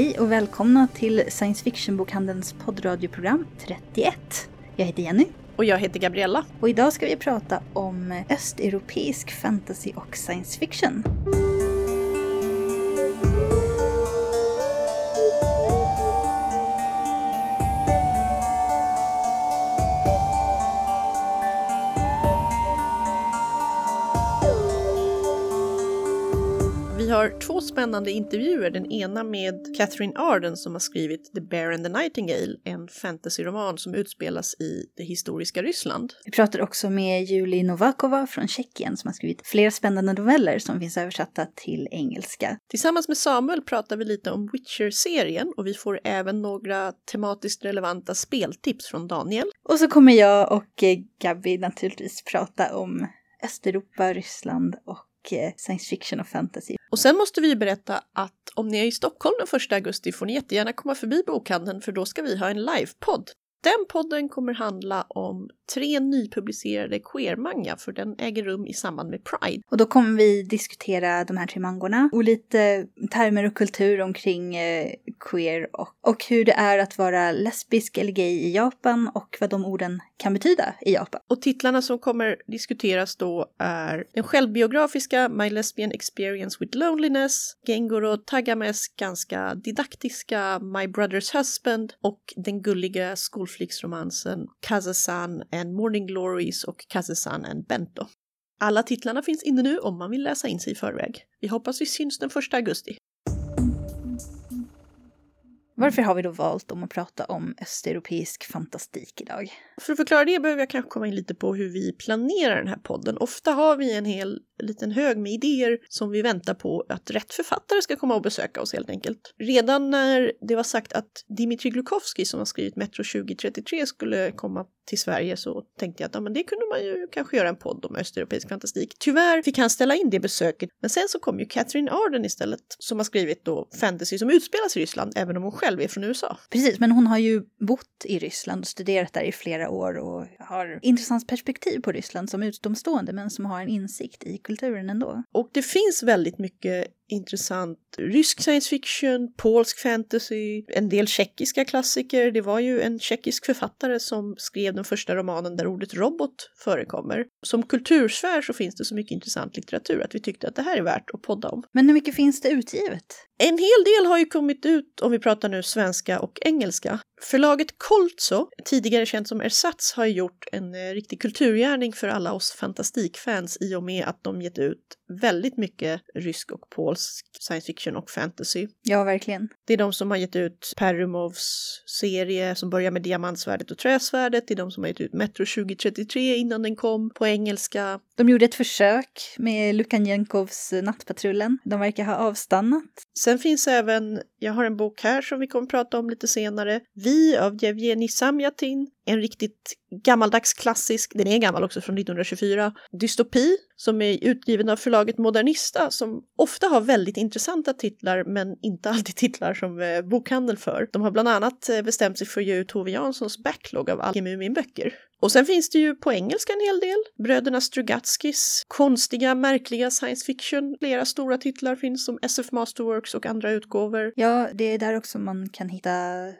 Hej och välkomna till Science Fiction-bokhandelns poddradioprogram 31. Jag heter Jenny. Och jag heter Gabriella. Och idag ska vi prata om östeuropeisk fantasy och science fiction. Spännande intervjuer. Den ena med Catherine Arden som har skrivit The Bear and the Nightingale, en fantasyroman som utspelas i det historiska Ryssland. Vi pratar också med Julie Novakova från Tjeckien som har skrivit flera spännande noveller som finns översatta till engelska. Tillsammans med Samuel pratar vi lite om Witcher-serien och vi får även några tematiskt relevanta speltips från Daniel. Och så kommer jag och eh, Gabby naturligtvis prata om Östeuropa, Ryssland och eh, science fiction och fantasy. Och sen måste vi ju berätta att om ni är i Stockholm den 1 augusti får ni jättegärna komma förbi bokhandeln för då ska vi ha en livepodd. Den podden kommer handla om tre nypublicerade queer-manga för den äger rum i samband med Pride. Och då kommer vi diskutera de här tre mangorna och lite termer och kultur omkring eh, queer och, och hur det är att vara lesbisk eller gay i Japan och vad de orden kan betyda i Japan. Och titlarna som kommer diskuteras då är den självbiografiska My Lesbian Experience with Loneliness, Gengoro Tagames ganska didaktiska My Brother's Husband och den gulliga skolflicksromansen Kazasan and Morning Glories och Kazasan and Bento. Alla titlarna finns inne nu om man vill läsa in sig i förväg. Vi hoppas vi syns den 1 augusti. Varför har vi då valt om att prata om östeuropeisk fantastik idag? För att förklara det behöver jag kanske komma in lite på hur vi planerar den här podden. Ofta har vi en hel liten hög med idéer som vi väntar på att rätt författare ska komma och besöka oss helt enkelt. Redan när det var sagt att Dimitri Glukovsky som har skrivit Metro 2033 skulle komma till Sverige så tänkte jag att ja, men det kunde man ju kanske göra en podd om östeuropeisk fantastik. Tyvärr fick han ställa in det besöket, men sen så kom ju Catherine Arden istället som har skrivit då fantasy som utspelas i Ryssland, även om hon själv är från USA. Precis, men hon har ju bott i Ryssland och studerat där i flera år och har intressant perspektiv på Ryssland som utomstående, men som har en insikt i kulturen ändå. Och det finns väldigt mycket intressant rysk science fiction, polsk fantasy, en del tjeckiska klassiker. Det var ju en tjeckisk författare som skrev den första romanen där ordet robot förekommer. Som kultursfär så finns det så mycket intressant litteratur att vi tyckte att det här är värt att podda om. Men hur mycket finns det utgivet? En hel del har ju kommit ut, om vi pratar nu svenska och engelska. Förlaget Koltso, tidigare känt som Ersatz, har gjort en eh, riktig kulturgärning för alla oss fantastikfans i och med att de gett ut väldigt mycket rysk och polsk science fiction och fantasy. Ja, verkligen. Det är de som har gett ut Perumovs serie som börjar med Diamantsvärdet och Träsvärdet. Det är de som har gett ut Metro 2033 innan den kom på engelska. De gjorde ett försök med Lukanjenkovs eh, Nattpatrullen. De verkar ha avstannat. Sen finns även, jag har en bok här som vi kommer att prata om lite senare, Vi av Jevgenij Samjatin, en riktigt gammaldags klassisk, den är gammal också från 1924, dystopi som är utgiven av förlaget Modernista som ofta har väldigt intressanta titlar men inte alltid titlar som eh, bokhandel för. De har bland annat eh, bestämt sig för att ge ut Tove Janssons backlog av alla Muminböcker. Och sen finns det ju på engelska en hel del. Bröderna Strugatskis konstiga, märkliga science fiction. Flera stora titlar finns som SF Masterworks och andra utgåvor. Ja, det är där också man kan hitta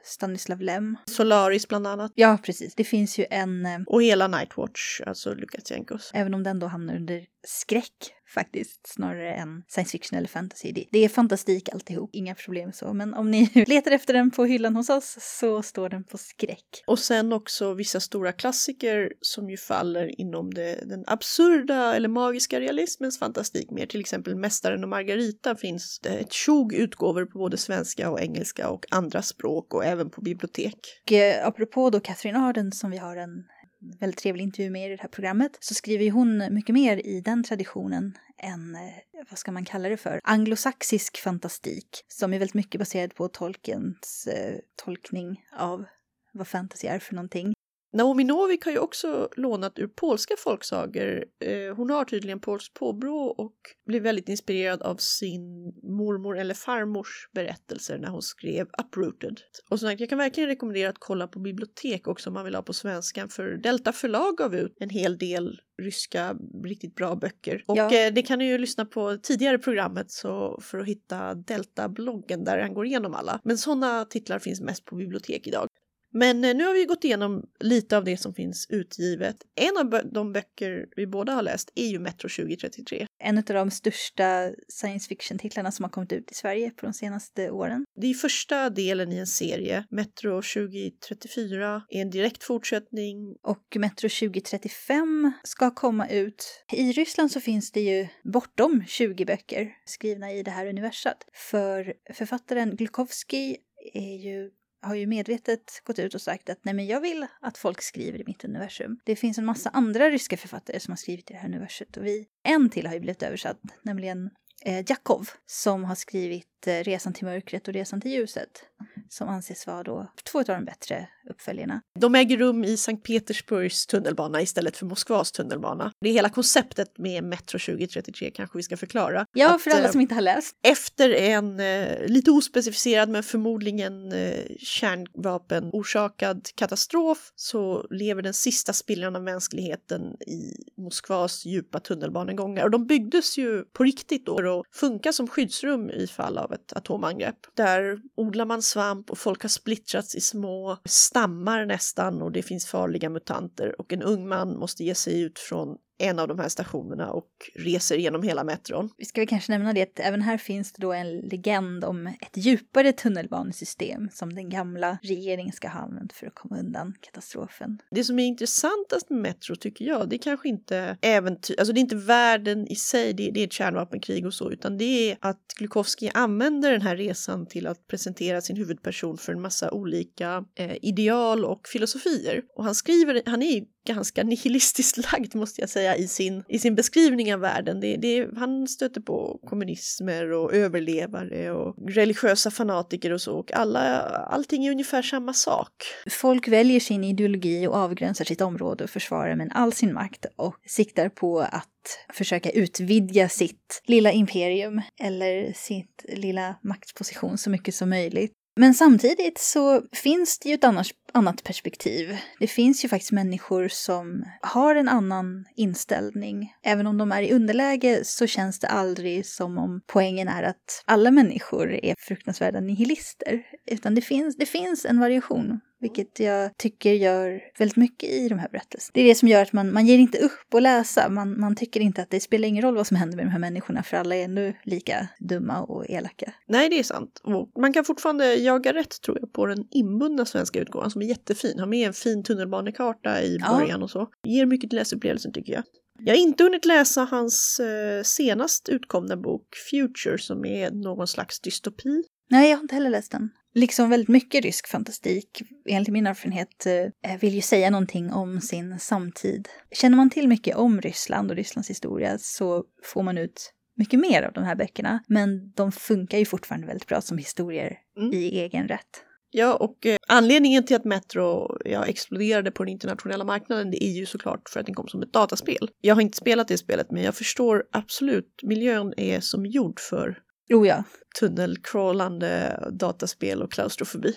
Stanislav Lem. Solaris bland annat. Ja, precis. Det finns ju en... eh, Och hela Nightwatch, alltså Lukasjenkos. Även om den då hamnar under skräck faktiskt, snarare än science fiction eller fantasy. Det, det är fantastik alltihop, inga problem så. Men om ni letar efter den på hyllan hos oss så står den på skräck. Och sen också vissa stora klassiker som ju faller inom det, den absurda eller magiska realismens fantastik mer. Till exempel Mästaren och Margarita finns det ett tjog utgåvor på både svenska och engelska och andra språk och även på bibliotek. Och eh, apropå då Catherine Arden som vi har en väldigt trevlig intervju med i det här programmet så skriver ju hon mycket mer i den traditionen än, eh, vad ska man kalla det för, anglosaxisk fantastik som är väldigt mycket baserad på Tolkiens eh, tolkning av vad fantasy är för någonting. Naomi Novik har ju också lånat ur polska folksagor. Eh, hon har tydligen polskt påbrå och blev väldigt inspirerad av sin mormor eller farmors berättelser när hon skrev Uprooted. Och så jag kan verkligen rekommendera att kolla på bibliotek också om man vill ha på svenskan för Delta förlag gav ut en hel del ryska riktigt bra böcker. Och ja. eh, det kan ni ju lyssna på tidigare programmet så för att hitta Delta-bloggen där han går igenom alla. Men sådana titlar finns mest på bibliotek idag. Men eh, nu har vi gått igenom lite av det som finns utgivet. En av de böcker vi båda har läst är ju Metro 2033. En av de största science fiction-titlarna som har kommit ut i Sverige på de senaste åren. Det är första delen i en serie. Metro 2034 är en direkt fortsättning. Och Metro 2035 ska komma ut. I Ryssland så finns det ju bortom 20 böcker skrivna i det här universat. För författaren Glukowski är ju har ju medvetet gått ut och sagt att nej men jag vill att folk skriver i mitt universum. Det finns en massa andra ryska författare som har skrivit i det här universumet och vi, en till har ju blivit översatt, nämligen eh, Jakov som har skrivit Resan till mörkret och Resan till ljuset som anses vara då två av de bättre uppföljarna. De äger rum i Sankt Petersburgs tunnelbana istället för Moskvas tunnelbana. Det är hela konceptet med Metro 2033 kanske vi ska förklara. Ja, att, för alla som inte har läst. Efter en eh, lite ospecificerad men förmodligen eh, kärnvapenorsakad katastrof så lever den sista spillran av mänskligheten i Moskvas djupa tunnelbanegångar. Och de byggdes ju på riktigt då för att funka som skyddsrum i fall av ett atomangrepp. Där odlar man svamp och folk har splittrats i små stammar nästan och det finns farliga mutanter och en ung man måste ge sig ut från en av de här stationerna och reser genom hela metron. Vi ska väl kanske nämna det att även här finns det då en legend om ett djupare tunnelbanesystem som den gamla regeringen ska ha använt för att komma undan katastrofen. Det som är intressantast med Metro tycker jag, det är kanske inte äventyr, alltså det är inte världen i sig, det, det är ett kärnvapenkrig och så, utan det är att Glukowski använder den här resan till att presentera sin huvudperson för en massa olika eh, ideal och filosofier. Och han skriver, han är ganska nihilistiskt lagd måste jag säga i sin, i sin beskrivning av världen. Det, det, han stöter på kommunismer och överlevare och religiösa fanatiker och så och alla, allting är ungefär samma sak. Folk väljer sin ideologi och avgränsar sitt område och försvarar med all sin makt och siktar på att försöka utvidga sitt lilla imperium eller sitt lilla maktposition så mycket som möjligt. Men samtidigt så finns det ju ett annars, annat perspektiv. Det finns ju faktiskt människor som har en annan inställning. Även om de är i underläge så känns det aldrig som om poängen är att alla människor är fruktansvärda nihilister. Utan det finns, det finns en variation vilket jag tycker gör väldigt mycket i de här berättelserna. Det är det som gör att man, man ger inte upp att läsa. Man, man tycker inte att det spelar ingen roll vad som händer med de här människorna för alla är ändå lika dumma och elaka. Nej, det är sant. Och man kan fortfarande jaga rätt tror jag på den inbundna svenska utgåvan som är jättefin. Har med en fin tunnelbanekarta i början ja. och så. Ger mycket till läsupplevelsen tycker jag. Jag har inte hunnit läsa hans eh, senast utkomna bok Future som är någon slags dystopi. Nej, jag har inte heller läst den liksom väldigt mycket rysk fantastik, enligt min erfarenhet, eh, vill ju säga någonting om sin samtid. Känner man till mycket om Ryssland och Rysslands historia så får man ut mycket mer av de här böckerna, men de funkar ju fortfarande väldigt bra som historier mm. i egen rätt. Ja, och eh, anledningen till att Metro ja, exploderade på den internationella marknaden det är ju såklart för att den kom som ett dataspel. Jag har inte spelat det spelet, men jag förstår absolut, miljön är som gjord för Oh ja. Tunnelcrawlande dataspel och klaustrofobi.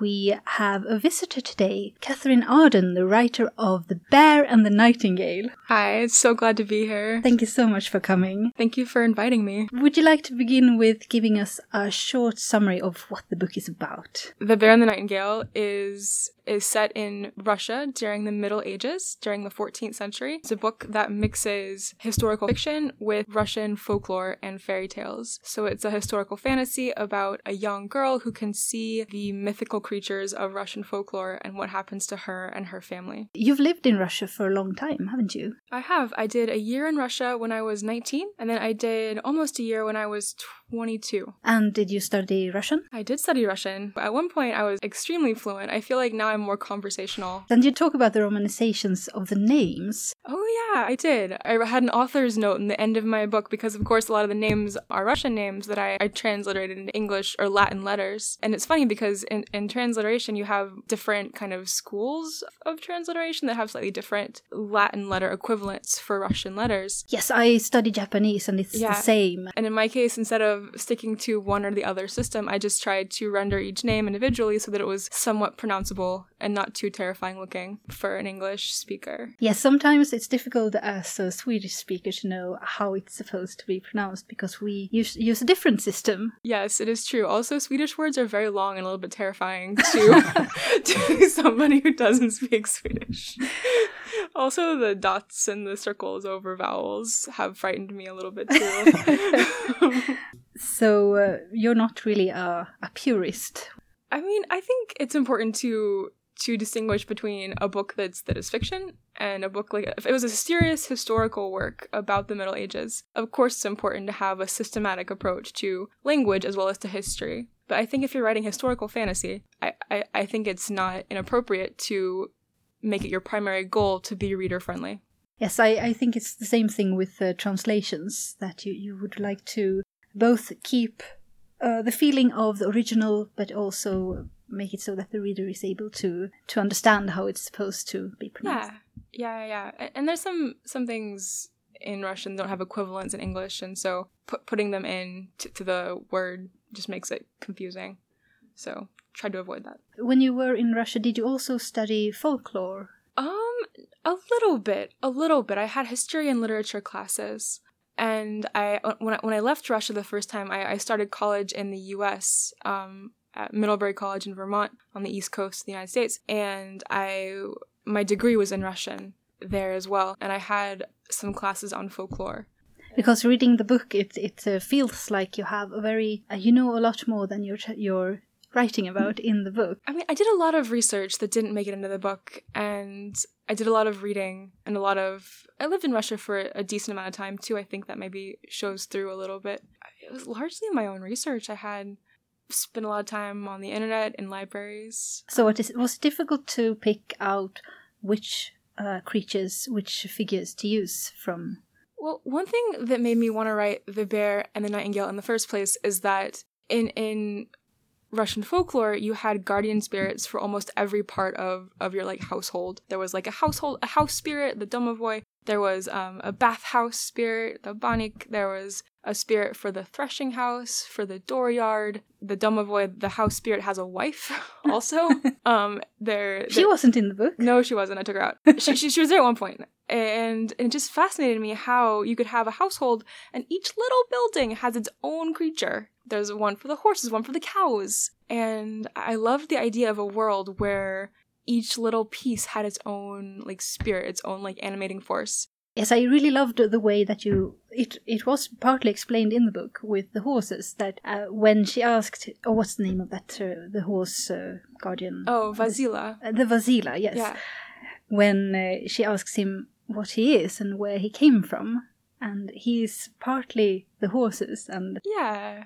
We have a visitor today, Catherine Arden, the writer of The Bear and the Nightingale. Hi, so glad to be here. Thank you so much for coming. Thank you for inviting me. Would you like to begin with giving us a short summary of what the book is about? The Bear and the Nightingale is is set in Russia during the Middle Ages, during the 14th century. It's a book that mixes historical fiction with Russian folklore and fairy tales. So it's a historical fantasy about a young girl who can see the mythical creatures of Russian folklore and what happens to her and her family. You've lived in Russia for a long time, haven't you? I have. I did a year in Russia when I was 19, and then I did almost a year when I was 22. And did you study Russian? I did study Russian. At one point, I was extremely fluent. I feel like now I'm more conversational. Then you talk about the romanizations of the names. Oh, yeah, I did. I had an author's note in the end of my book because, of course, a lot of the names are Russian names that I, I transliterated into English or Latin letters. And it's funny because in, in transliteration, you have different kind of schools of transliteration that have slightly different Latin letter equivalents for Russian letters. Yes, I study Japanese and it's Yeah. the same. And in my case, instead of sticking to one or the other system, I just tried to render each name individually so that it was somewhat pronounceable and not too terrifying looking for an English speaker. Yes, sometimes it's difficult as a Swedish speaker to know how it's supposed to be pronounced because we use, use a different system. Yes, it is true. Also, Swedish words are very long and a little bit terrifying to, to somebody who doesn't speak Swedish. Also, the dots and the circles over vowels have frightened me a little bit too. So uh, you're not really a, a purist. I mean, I think it's important to to distinguish between a book that's that is fiction and a book like if it was a serious historical work about the Middle Ages. Of course, it's important to have a systematic approach to language as well as to history. But I think if you're writing historical fantasy, I, I, I think it's not inappropriate to make it your primary goal to be reader friendly. Yes, I, I think it's the same thing with uh, translations, that you, you would like to both keep uh, the feeling of the original, but also make it so that the reader is able to, to understand how it's supposed to be pronounced. Yeah, yeah, yeah. And there's some some things in Russian don't have equivalents in English, and so put, putting them in to, to the word just makes it confusing. So try to avoid that. When you were in Russia, did you also study folklore? Um, a little bit, a little bit. I had history and literature classes, and I when I, when I left Russia the first time, I, I started college in the U.S. Um, at Middlebury College in Vermont on the East Coast of the United States, and I my degree was in Russian there as well, and I had some classes on folklore. Because reading the book, it it uh, feels like you have a very uh, you know a lot more than you're you're writing about in the book. I mean, I did a lot of research that didn't make it into the book, and I did a lot of reading and a lot of. I lived in Russia for a decent amount of time too. I think that maybe shows through a little bit. It was largely my own research. I had spent a lot of time on the internet in libraries. So it is, it was difficult to pick out which uh, creatures, which figures to use from. Well, one thing that made me want to write the bear and the nightingale in the first place is that in in Russian folklore, you had guardian spirits for almost every part of, of your like household. There was like a household, a house spirit, the domovoi. There was um, a bathhouse spirit, the banik. There was a spirit for the threshing house, for the dooryard. The domovoi, the house spirit, has a wife also. um, there, She wasn't in the book. no, she wasn't. I took her out. she, she, she was there at one point. And, and it just fascinated me how you could have a household and each little building has its own creature. There's one for the horses, one for the cows. And I loved the idea of a world where each little piece had its own like spirit, its own like animating force. Yes, I really loved the way that you. It it was partly explained in the book with the horses that uh, when she asked, oh, what's the name of that uh, the horse uh, guardian? Oh, Vasila. Uh, the Vasila, yes. Yeah. When uh, she asks him what he is and where he came from, and he's partly the horses and Yeah.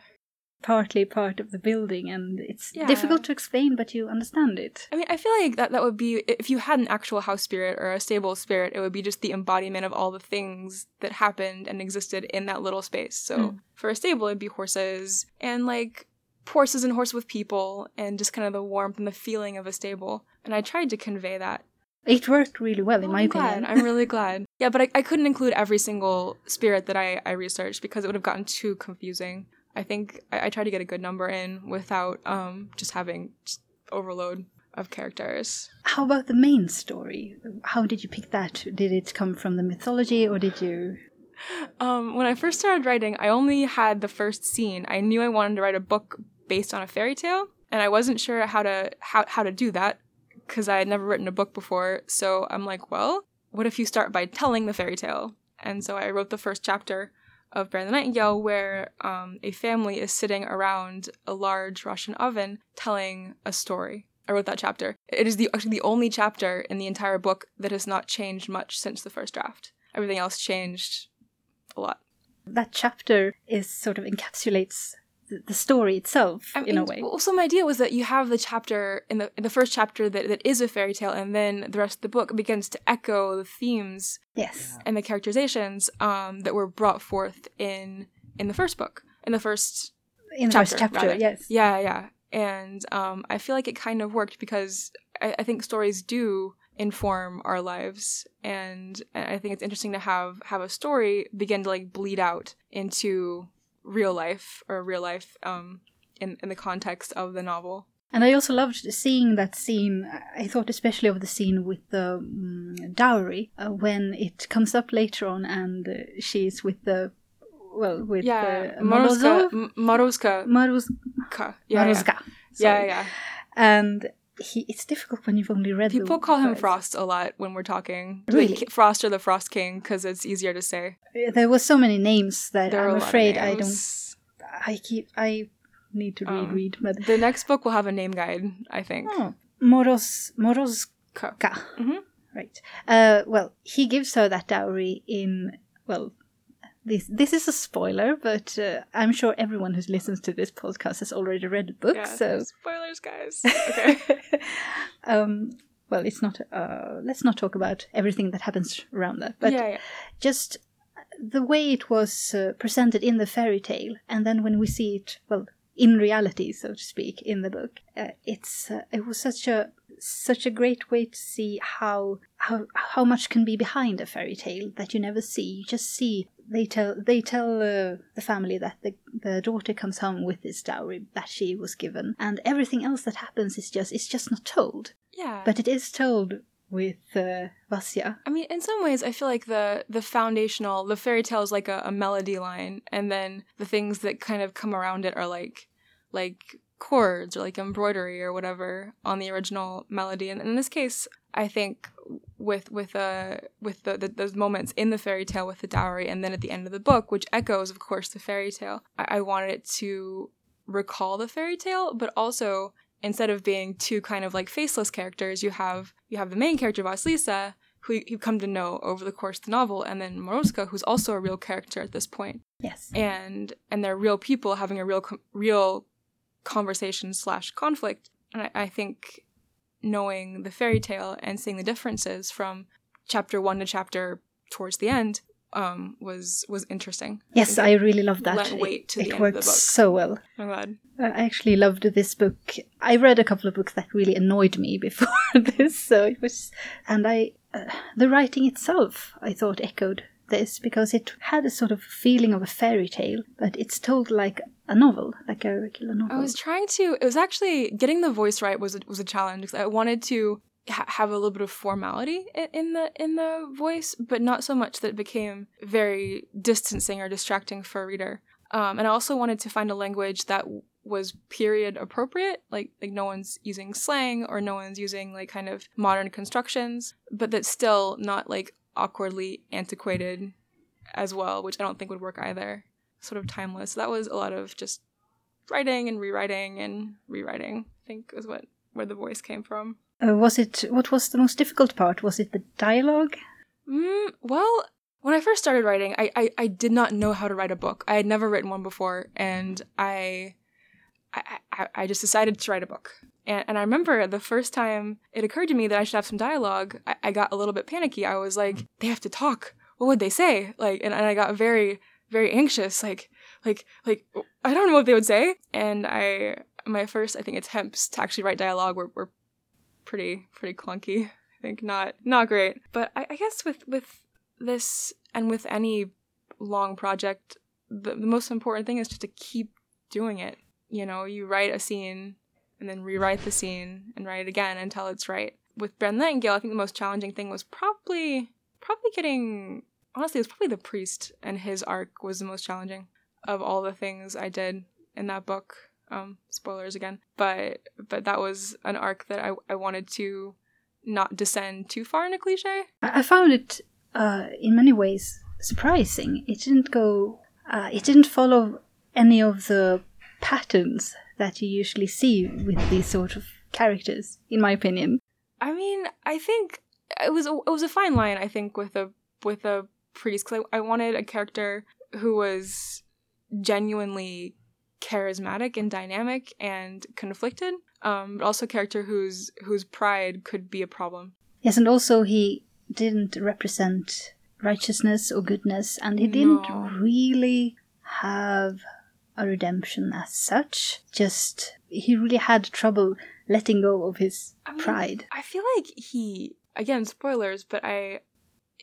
Partly part of the building, and it's Yeah. difficult to explain, but you understand it. I mean, I feel like that that would be if you had an actual house spirit or a stable spirit, it would be just the embodiment of all the things that happened and existed in that little space. So Mm. for a stable, it'd be horses and like horses and horse with people and just kind of the warmth and the feeling of a stable. And I tried to convey that. It worked really well, in Oh, my I'm glad. opinion. I'm really glad. Yeah, but I, I couldn't include every single spirit that I, I researched because it would have gotten too confusing. I think I, I tried to get a good number in without um just having just overload of characters. How about the main story? How did you pick that? Did it come from the mythology, or did you? Um, when I first started writing, I only had the first scene. I knew I wanted to write a book based on a fairy tale, and I wasn't sure how to how, how to do that because I had never written a book before. So I'm like, well, what if you start by telling the fairy tale? And so I wrote the first chapter of Bear the Nightingale, where um, a family is sitting around a large Russian oven telling a story. I wrote that chapter. It is the actually the only chapter in the entire book that has not changed much since the first draft. Everything else changed a lot. that chapter is sort of encapsulates the, the story itself I in a way. Well, so my idea was that you have the chapter in the in the first chapter that, that is a fairy tale, and then the rest of the book begins to echo the themes yes. and the characterizations um, that were brought forth in in the first book, in the first In the chapter, first chapter, rather. yes. Yeah, yeah. And um, I feel like it kind of worked because I, I think stories do inform our lives, and I think it's interesting to have have a story begin to like bleed out into real life or real life um, in in the context of the novel. And I also loved seeing that scene. I thought especially of the scene with the mm dowry uh, when it comes up later on, and uh, she's with the well with Yeah, uh, Morozka, Morozov, M- Morozka, Maruz, yeah, yeah, yeah, sorry. yeah. And he, it's difficult when you've only read. the People call him. Frost a lot when we're talking. Really? Like, Frost or the Frost King because it's easier to say. There were so many names that There I'm afraid I don't. I keep. I need to read, Um, read, but The next book will have a name guide, I think. oh, Moros Morozka. Ka. Mhm. Right. Uh, well, he gives her that dowry in well. This this is a spoiler, but uh, I'm sure everyone who listens to this podcast has already read the book. Yeah, so, spoilers, guys. Okay. um, well, it's not. Uh, let's not talk about everything that happens around that. But yeah, yeah. just the way it was uh, presented in the fairy tale, and then when we see it, well, in reality, so to speak, in the book, uh, it's uh, it was such a such a great way to see how how how much can be behind a fairy tale that you never see. You just see they tell they tell uh, the family that the the daughter comes home with this dowry that she was given, and everything else that happens is just it's just not told, Yeah. but it is told with uh, Vasya. I mean, in some ways, I feel like the the foundational, the fairy tale is like a, a melody line, and then the things that kind of come around it are like, like chords or like embroidery or whatever on the original melody. And in this case, I think with with uh with the, the those moments in the fairy tale with the dowry, and then at the end of the book, which echoes, of course, the fairy tale. I, I wanted it to recall the fairy tale, but also instead of being two kind of like faceless characters, you have you have the main character Vasilisa, who you come to know over the course of the novel, and then Moroska, who's also a real character at this point, Yes. and and they're real people having a real real conversation slash conflict. And I, I think knowing the fairy tale and seeing the differences from chapter one to chapter towards the end um, was was interesting. Yes, I really love that. lent weight to it the it end of the works book. so well. I'm glad. Uh, I actually loved this book. I read a couple of books that really annoyed me before this, so it was, and I, uh, the writing itself, I thought echoed this because it had a sort of feeling of a fairy tale, but it's told like a novel, like a regular novel. I was trying to. It was actually getting the voice right was a, was a challenge because I wanted to ha- have a little bit of formality in the in the voice, but not so much that it became very distancing or distracting for a reader. Um, and I also wanted to find a language that w- was period appropriate, like like no one's using slang or no one's using like kind of modern constructions, but that's still not like awkwardly antiquated as well, which I don't think would work either. Sort of timeless. That was a lot of just writing and rewriting and rewriting. I think is what where the voice came from. Uh, was it? What was the most difficult part? Was it the dialogue? Mm, well, when I first started writing, I, I I did not know how to write a book. I had never written one before, and I I I, I just decided to write a book. And, and I remember the first time it occurred to me that I should have some dialogue, I, I got a little bit panicky. I was like, they have to talk. What would they say? Like, and, and I got very, very anxious. Like, like, like, I don't know what they would say. And I, my first, I think, attempts to actually write dialogue were, were pretty, pretty clunky. I think not, not great. But I, I guess with, with this and with any long project, the, the most important thing is just to keep doing it. You know, you write a scene and then rewrite the scene and write it again until it's right. With Brand Nightingale, I think the most challenging thing was probably probably getting honestly, it was probably the priest and his arc was the most challenging of all the things I did in that book. Um, spoilers again, but but that was an arc that I I wanted to not descend too far in a cliche. I I found it uh, in many ways surprising. It didn't go. Uh, it didn't follow any of the patterns that you usually see with these sort of characters, in my opinion. I mean, I think it was a, it was a fine line. I think with a with a priest because I, I wanted a character who was genuinely charismatic and dynamic and conflicted, um, but also a character whose whose pride could be a problem. Yes, and also he didn't represent righteousness or goodness, and he didn't No. really have a redemption as such. Just he really had trouble letting go of his I mean, pride. I feel like he again spoilers, but I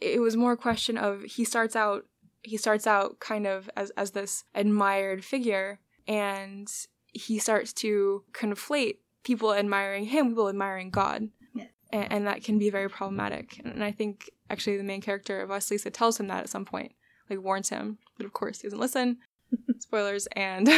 it was more a question of he starts out he starts out kind of as as this admired figure and he starts to conflate people admiring him, people admiring God. Yeah. And, and that can be very problematic. And I think actually the main character of Vasilisa tells him that at some point, like warns him, but of course he doesn't listen. Spoilers and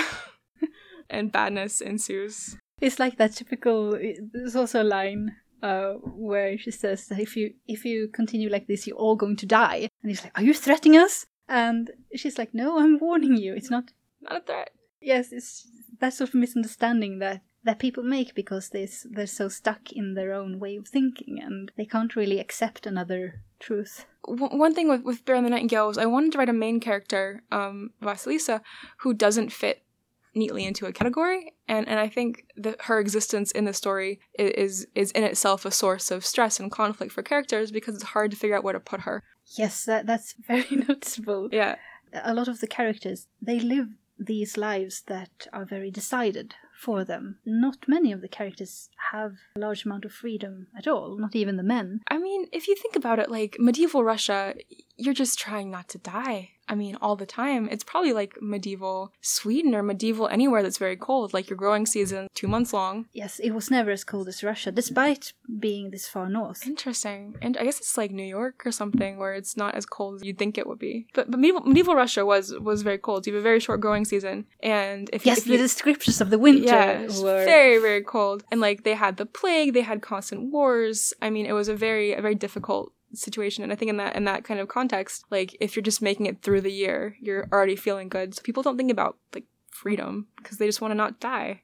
and badness ensues. It's like that typical. There's also a line uh, where she says that if you if you continue like this, you're all going to die. And he's like, "Are you threatening us?" And she's like, "No, I'm warning you. It's not." Not a threat. Yes, it's that sort of misunderstanding that that people make because they they're so stuck in their own way of thinking and they can't really accept another truth. w- one thing with, with Bear and the Nightingale was I wanted to write a main character, um, Vasilisa, who doesn't fit neatly into a category, and and I think that her existence in the story is is in itself a source of stress and conflict for characters because it's hard to figure out where to put her. Yes, that that's very noticeable. Yeah, a lot of the characters they live these lives that are very decided for them not many of the characters have a large amount of freedom at all not even the men I mean, if you think about it, like medieval Russia, you're just trying not to die. I mean, all the time. It's probably like medieval Sweden or medieval anywhere that's very cold. Like your growing season, two months long. yes it was never as cold as russia despite being this far north Interesting. And I guess it's like New York or something where it's not as cold as you'd think it would be. But, but medieval, medieval Russia was was very cold. You have a very short growing season, and if yes if the descriptions of the winter yeah, were very very cold, and like they had the plague, they had constant wars. I mean, it was a very a very difficult situation. And i think in that in that kind of context like if you're just making it through the year you're already feeling good. So people don't think about like freedom because they just want to not die.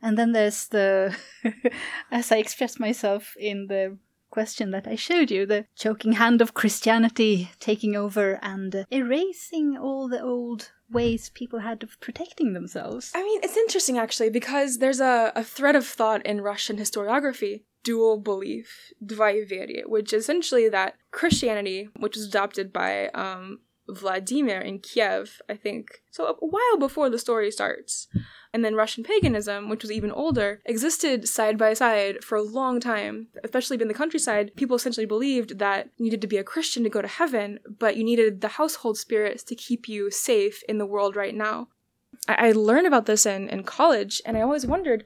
And then there's the as i expressed myself in the question that i showed you the choking hand of christianity taking over and erasing all the old ways people had of protecting themselves. I mean, it's interesting actually because there's a, a thread of thought in Russian historiography, dual belief, dvaiverye, which is essentially that Christianity, which was adopted by um, Vladimir in Kiev, I think, so a while before the story starts, and then Russian paganism, which was even older, existed side by side for a long time. Especially in the countryside, people essentially believed that you needed to be a Christian to go to heaven, but you needed the household spirits to keep you safe in the world right now. I, I learned about this in, in college, and I always wondered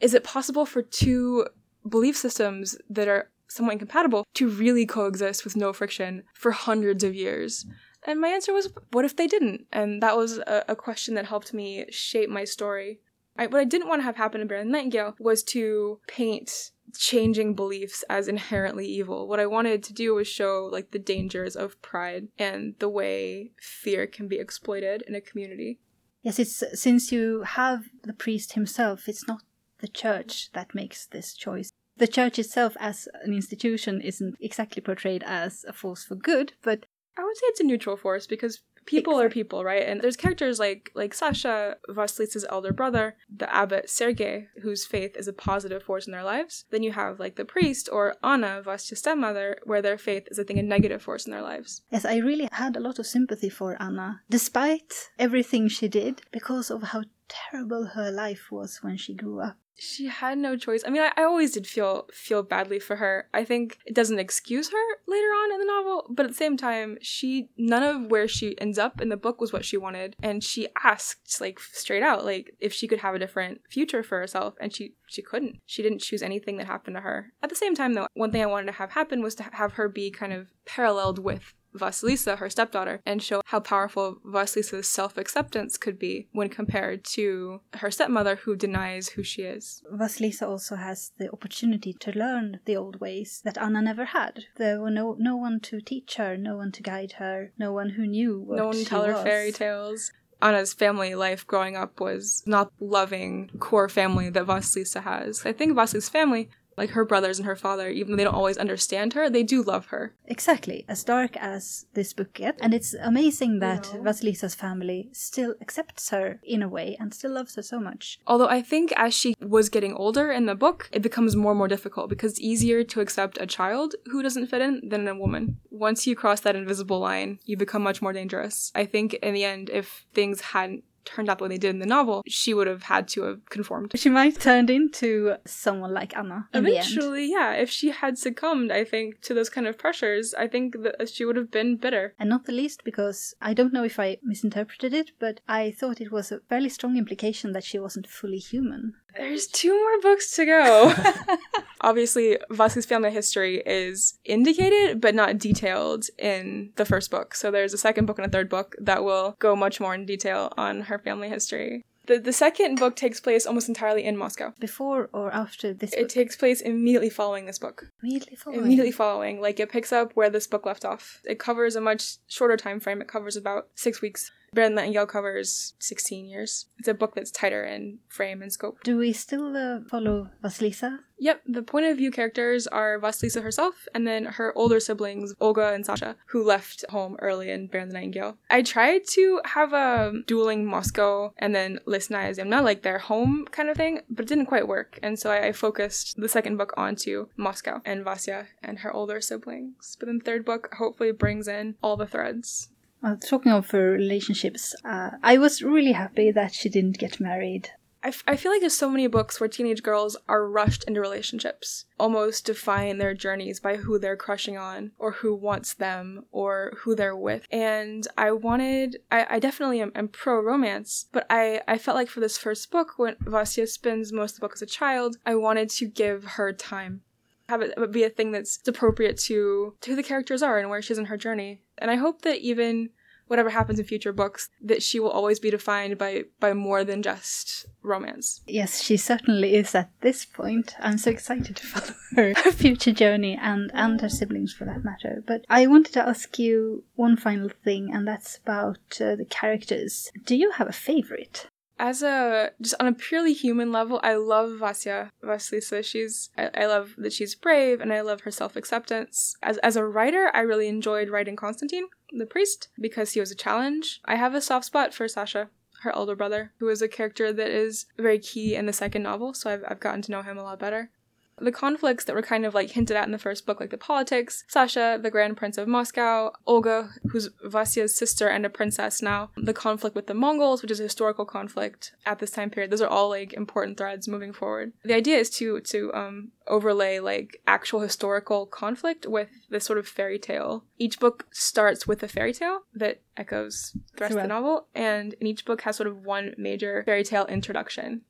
is it possible for two belief systems that are somewhat incompatible to really coexist with no friction for hundreds of years? And my answer was, what if they didn't? And that was a, a question that helped me shape my story. I, what I didn't want to have happen in the Nightingale was to paint changing beliefs as inherently evil. What I wanted to do was show like the dangers of pride and the way fear can be exploited in a community. Yes, it's since you have the priest himself, it's not the church that makes this choice. The church itself, as an institution, isn't exactly portrayed as a force for good, but I would say it's a neutral force because people are people, right? And there's characters like like Sasha, Vasilisa's elder brother, the abbot Sergei, whose faith is a positive force in their lives. Then you have like the priest or Anna, Vasya's stepmother, where their faith is I think a negative force in their lives. yes, I really had a lot of sympathy for Anna, despite everything she did, because of how terrible her life was when she grew up. She had no choice. I mean, I, I always did feel feel badly for her. I think it doesn't excuse her later on in the novel, but at the same time, she none of where she ends up in the book was what she wanted, and she asked like straight out like if she could have a different future for herself, and she she couldn't. She didn't choose anything that happened to her. At the same time, though, one thing I wanted to have happen was to have her be kind of paralleled with Vasilisa, her stepdaughter, and show how powerful Vasilisa's self acceptance could be when compared to her stepmother who denies who she is. Vasilisa also has the opportunity to learn the old ways that Anna never had. There were no no one to teach her, no one to guide her, no one who knew what no one she tell her was. fairy tales. Anna's family life growing up was not loving core family that Vasilisa has. I think Vasilisa's family Like her brothers and her father, even though they don't always understand her, they do love her. Exactly, as dark as this book gets. And it's amazing that Vasilisa's family still accepts her in a way and still loves her so much. Although I think as she was getting older in the book, it becomes more and more difficult because it's easier to accept a child who doesn't fit in than a woman. Once you cross that invisible line, you become much more dangerous. I think in the end, if things hadn't turned out the way they did in the novel, she would have had to have conformed. She might have turned into someone like Anna in the end. Eventually, yeah, if she had succumbed, I think, to those kind of pressures, I think that she would have been bitter. And not the least because I don't know if I misinterpreted it, but I thought it was a fairly strong implication that she wasn't fully human. There's two more books to go. Obviously, Vasi's family history is indicated but not detailed in the first book. So there's a second book and a third book that will go much more in detail on her family history. The, the second book takes place almost entirely in Moscow. Before or after this It book? takes place immediately following this book. immediately following. Immediately following. Like it picks up where this book left off. It covers a much shorter time frame. It covers about six weeks. Brand Nightingale covers 16 years. It's a book that's tighter in frame and scope. Do we still uh, follow Vasilisa? Yep, the point of view characters are Vasilisa herself and then her older siblings, Olga and Sasha, who left home early in Baron the Nightingale. I tried to have a dueling Moscow and then Lisna Zemna, like their home kind of thing, but it didn't quite work. And so I, I focused the second book onto Moscow and Vasya and her older siblings. But then the third book hopefully brings in all the threads. Uh, talking of her relationships, uh, I was really happy that she didn't get married. I, f- I feel like there's so many books where teenage girls are rushed into relationships, almost define their journeys by who they're crushing on, or who wants them, or who they're with. And I wanted, I, I definitely am, am pro romance, but I, I felt like for this first book, when Vasya spends most of the book as a child, I wanted to give her time. Have it be a thing that's appropriate to, to who the characters are and where she's in her journey. And I hope that even whatever happens in future books, that she will always be defined by by more than just romance. Yes, she certainly is at this point. I'm so excited to follow her her future journey and, and her siblings for that matter. But I wanted to ask you one final thing, and that's about uh, the characters. Do you have a favorite? As a just on a purely human level, I love Vasya Vasilisa. She's I, I love that she's brave and I love her self acceptance. As as a writer, I really enjoyed writing Constantine, the priest, because he was a challenge. I have a soft spot for Sasha, her elder brother, who is a character that is very key in the second novel, so I've I've gotten to know him a lot better. The conflicts that were kind of like hinted at in the first book, like the politics, Sasha, the Grand Prince of Moscow, Olga, who's Vasya's sister and a princess now, the conflict with the Mongols, which is a historical conflict at this time period. Those are all like important threads moving forward. The idea is to to um overlay like actual historical conflict with this sort of fairy tale. Each book starts with a fairy tale that echoes the rest of the novel, and in each book has sort of one major fairy tale introduction.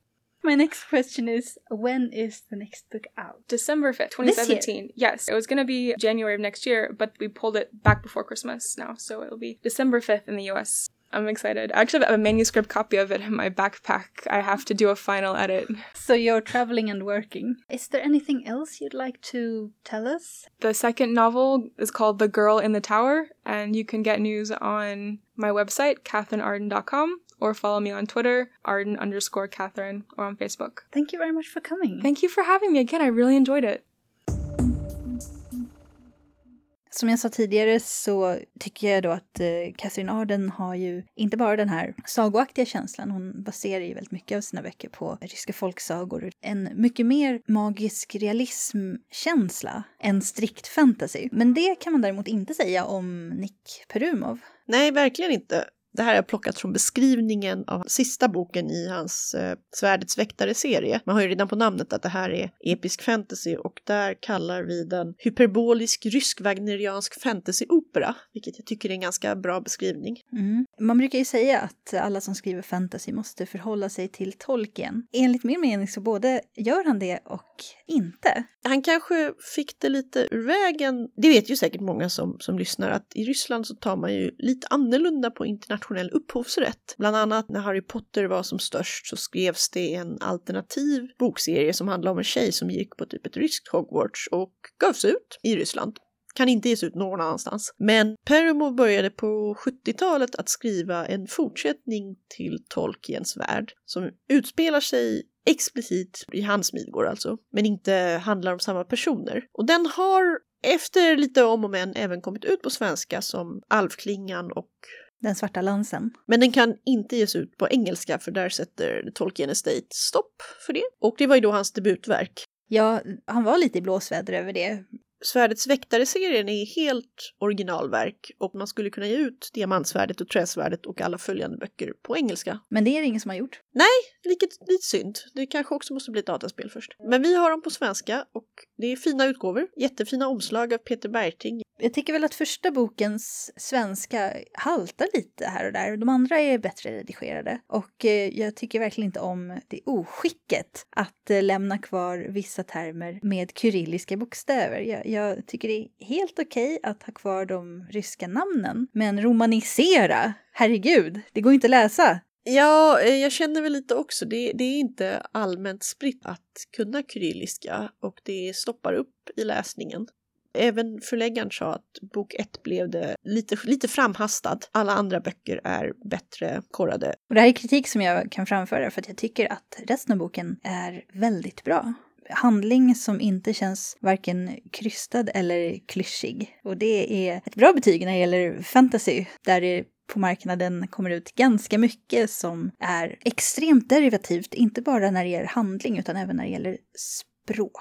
My next question is when is the next book out? December 5th, This year? 2017. Yes, it was going to be January of next year, but we pulled it back before Christmas now, so it'll be December 5th in the US. I'm excited. I actually have a manuscript copy of it in my backpack. I have to do a final edit. So you're traveling and working. Is there anything else you'd like to tell us? The second novel is called The Girl in the Tower, and you can get news on my website, catherinearden.com, or follow me on Twitter, arden underscore Catherine, or on Facebook. Thank you very much for coming. Thank you for having me again. I really enjoyed it. Som jag sa tidigare så tycker jag då att eh, Catherine Arden har ju inte bara den här sagoaktiga känslan, hon baserar ju väldigt mycket av sina böcker på ryska folksagor. En mycket mer magisk realismkänsla än strikt fantasy. Men det kan man däremot inte säga om Nick Perumov. Nej, verkligen inte. Det här är plockat från beskrivningen av sista boken i hans eh, Svärdets väktare-serie. Man har ju redan på namnet att det här är episk fantasy och där kallar vi den hyperbolisk rysk wagneriansk fantasyopera, vilket jag tycker är en ganska bra beskrivning. Mm. Man brukar ju säga att alla som skriver fantasy måste förhålla sig till Tolkien. Enligt min mening så både gör han det och inte. Han kanske fick det lite ur vägen. Det vet ju säkert många som, som lyssnar att i Ryssland så tar man ju lite annorlunda på internationell upphovsrätt. Bland annat när Harry Potter var som störst så skrevs det en alternativ bokserie som handlade om en tjej som gick på typ ett ryskt Hogwarts och gavs ut i Ryssland. Kan inte ges ut någon annanstans. Men Perumov började på 70-talet att skriva en fortsättning till Tolkiens värld som utspelar sig explicit i hans Midgård alltså, men inte handlar om samma personer. Och den har efter lite om och men även kommit ut på svenska som Alvklingan och den svarta lansen. men den kan inte ges ut på engelska för där sätter Tolkien Estate stopp för det. Och det var ju då hans debutverk. Ja, han var lite i blåsväder över det. Svärdets väktare-serien är helt originalverk och man skulle kunna ge ut Diamantsvärdet och Träsvärdet och alla följande böcker på engelska. Men det är det ingen som har gjort. Vilket lite synd. Det kanske också måste bli ett dataspel först. Men vi har dem på svenska och det är fina utgåvor. Jättefina omslag av Peter Bergting. Jag tycker väl att första bokens svenska haltar lite här och där. De andra är bättre redigerade. Och eh, jag tycker verkligen inte om det oskicket att eh, lämna kvar vissa termer med kyrilliska bokstäver. Jag, jag tycker det är helt okej att ha kvar de ryska namnen. Men romanisera, herregud, det går inte att läsa. Ja, eh, jag känner väl lite också. Det, det är inte allmänt spritt att kunna kyrilliska och det stoppar upp i läsningen. Även förläggaren sa att bok ett blev det lite, lite framhastad. Alla andra böcker är bättre korrade. Och det här är kritik som jag kan framföra för att jag tycker att resten av boken är väldigt bra. Handling som inte känns varken krystad eller klyschig. Och det är ett bra betyg när det gäller fantasy, där det på marknaden kommer ut ganska mycket som är extremt derivativt, inte bara när det gäller handling utan även när det gäller språk.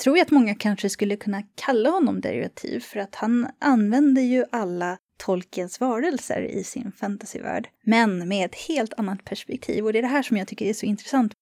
Tror jag att många kanske skulle kunna kalla honom derivativ för att han använder ju alla Tolkiens varelser i sin fantasyvärld, men med ett helt annat perspektiv. Och det är det här som jag tycker är så intressant.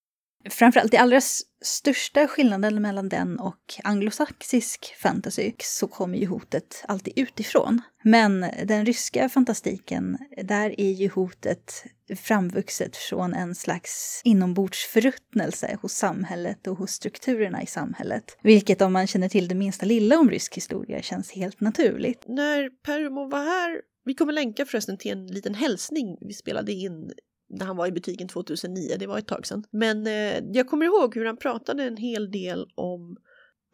Framförallt, det allra största skillnaden mellan den och anglosaxisk fantasy så kommer ju hotet alltid utifrån. Men den ryska fantastiken, där är ju hotet framvuxet från en slags inombordsförruttnelse hos samhället och hos strukturerna i samhället. Vilket om man känner till det minsta lilla om rysk historia känns helt naturligt. När Permo var här, vi kommer länka förresten till en liten hälsning vi spelade in när han var i butiken 2009, det var ett tag sedan. Men eh, jag kommer ihåg hur han pratade en hel del om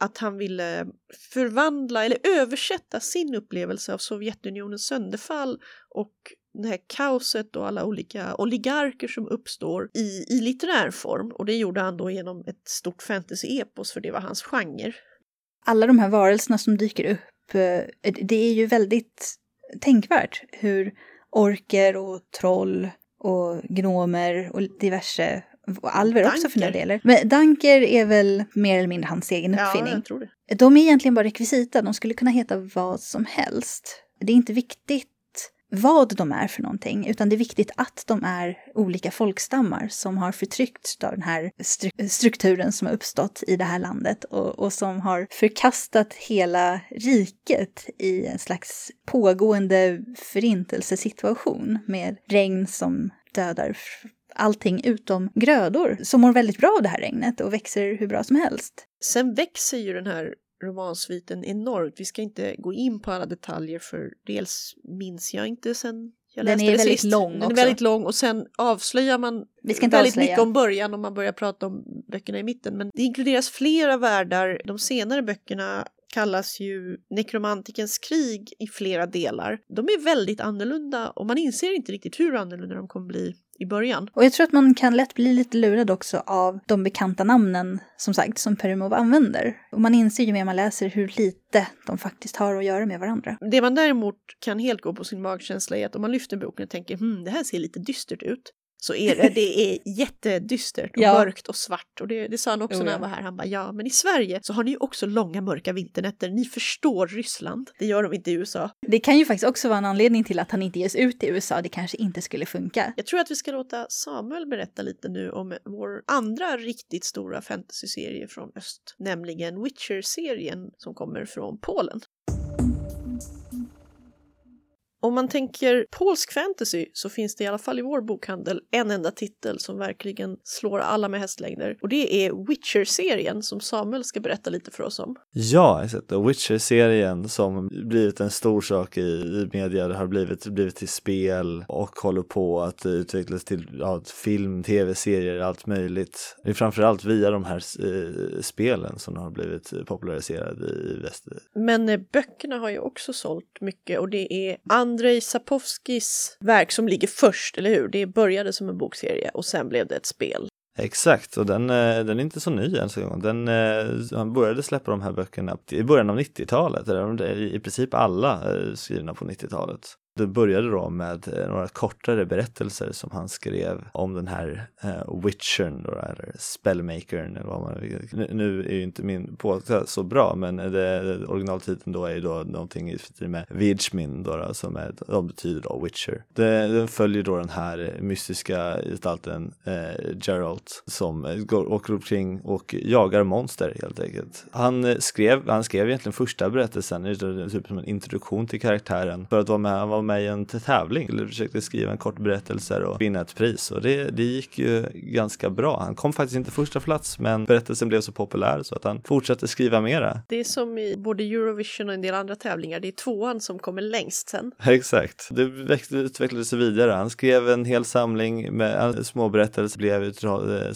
att han ville förvandla eller översätta sin upplevelse av Sovjetunionens sönderfall och det här kaoset och alla olika oligarker som uppstår i, i litterär form. Och det gjorde han då genom ett stort fantasy-epos, för det var hans genre. alla de här varelserna som dyker upp, eh, det är ju väldigt tänkvärt hur orker och troll och gnomer och diverse, och alver också för Danker. delar. Men danker är väl mer eller mindre hans egen Ja, uppfinning. jag tror det. De är egentligen bara rekvisita, de skulle kunna heta vad som helst. Det är inte viktigt vad de är för någonting, utan det är viktigt att de är olika folkstammar som har förtryckts av den här stru- strukturen som har uppstått i det här landet och, och som har förkastat hela riket i en slags pågående förintelsesituation med regn som dödar allting utom grödor som mår väldigt bra av det här regnet och växer hur bra som helst. Sen växer ju den här romansviten enormt. Vi ska inte gå in på alla detaljer för dels minns jag inte sen jag Den läste är det väldigt sist. lång Den är också. väldigt lång och sen avslöjar man Vi ska inte väldigt avslöja. mycket om början om man börjar prata om böckerna i mitten. Men det inkluderas flera världar. De senare böckerna kallas ju Nekromantikens krig i flera delar. De är väldigt annorlunda och man inser inte riktigt hur annorlunda de kommer bli i början. Och jag tror att man kan lätt bli lite lurad också av de bekanta namnen, som sagt, som Perimov använder. Och man inser ju mer man läser hur lite de faktiskt har att göra med varandra. Det man däremot kan helt gå på sin magkänsla är att om man lyfter boken och tänker hmm, det här ser lite dystert ut. Så är det, det är jättedystert och Ja. mörkt och svart. Och det, det sa han också Jo, när han var här. Han bara, ja men i Sverige så har ni ju också långa mörka vinternätter. Ni förstår Ryssland. Det gör de inte i USA. Det kan ju faktiskt också vara en anledning till att han inte ges ut i USA. Det kanske inte skulle funka. Jag tror att vi ska låta Samuel berätta lite nu om vår andra riktigt stora fantasyserie från öst. Nämligen Witcher-serien som kommer från Polen. Om man tänker polsk fantasy så finns det i alla fall i vår bokhandel en enda titel som verkligen slår alla med hästlängder. Och det är Witcher-serien som Samuel ska berätta lite för oss om. Ja, exakt. Witcher-serien som blivit en stor sak i, i media, det har blivit, blivit till spel och håller på att utvecklas till ja, film, tv-serier, allt möjligt. Det är framförallt via de här eh, spelen som har blivit populariserade i väst. Men eh, böckerna har ju också sålt mycket och det är Andrei Sapkowskis verk som ligger först, eller hur? Det började som en bokserie och sen blev det ett spel. Exakt, och den, eh, den är inte så ny ens en gång. Den, eh, han började släppa de här böckerna i början av 90-talet, i princip alla eh, skrivna på 90-talet. Det började då med eh, några kortare berättelser som han skrev om den här eh, witchern då, eller spellmakern eller vad man nu, nu är ju inte min påse så bra men det, det, originaltiteln då är ju då någonting i med Vidgmin då, då som är, de betyder då witcher. Det, den följer då den här mystiska gestalten eh, Geralt som eh, går, åker omkring och jagar monster helt enkelt. Han eh, skrev, han skrev egentligen första berättelsen, typ som en introduktion till karaktären för att vara med, han var med i en tävling. Eller försökte skriva en kort berättelse och vinna ett pris. Och det, det gick ju ganska bra. Han kom faktiskt inte första plats men berättelsen blev så populär så att han fortsatte skriva mera. Det är som i både Eurovision och en del andra tävlingar. Det är tvåan som kommer längst sen. Exakt. Det utvecklades vidare. Han skrev en hel samling med små berättelser. blev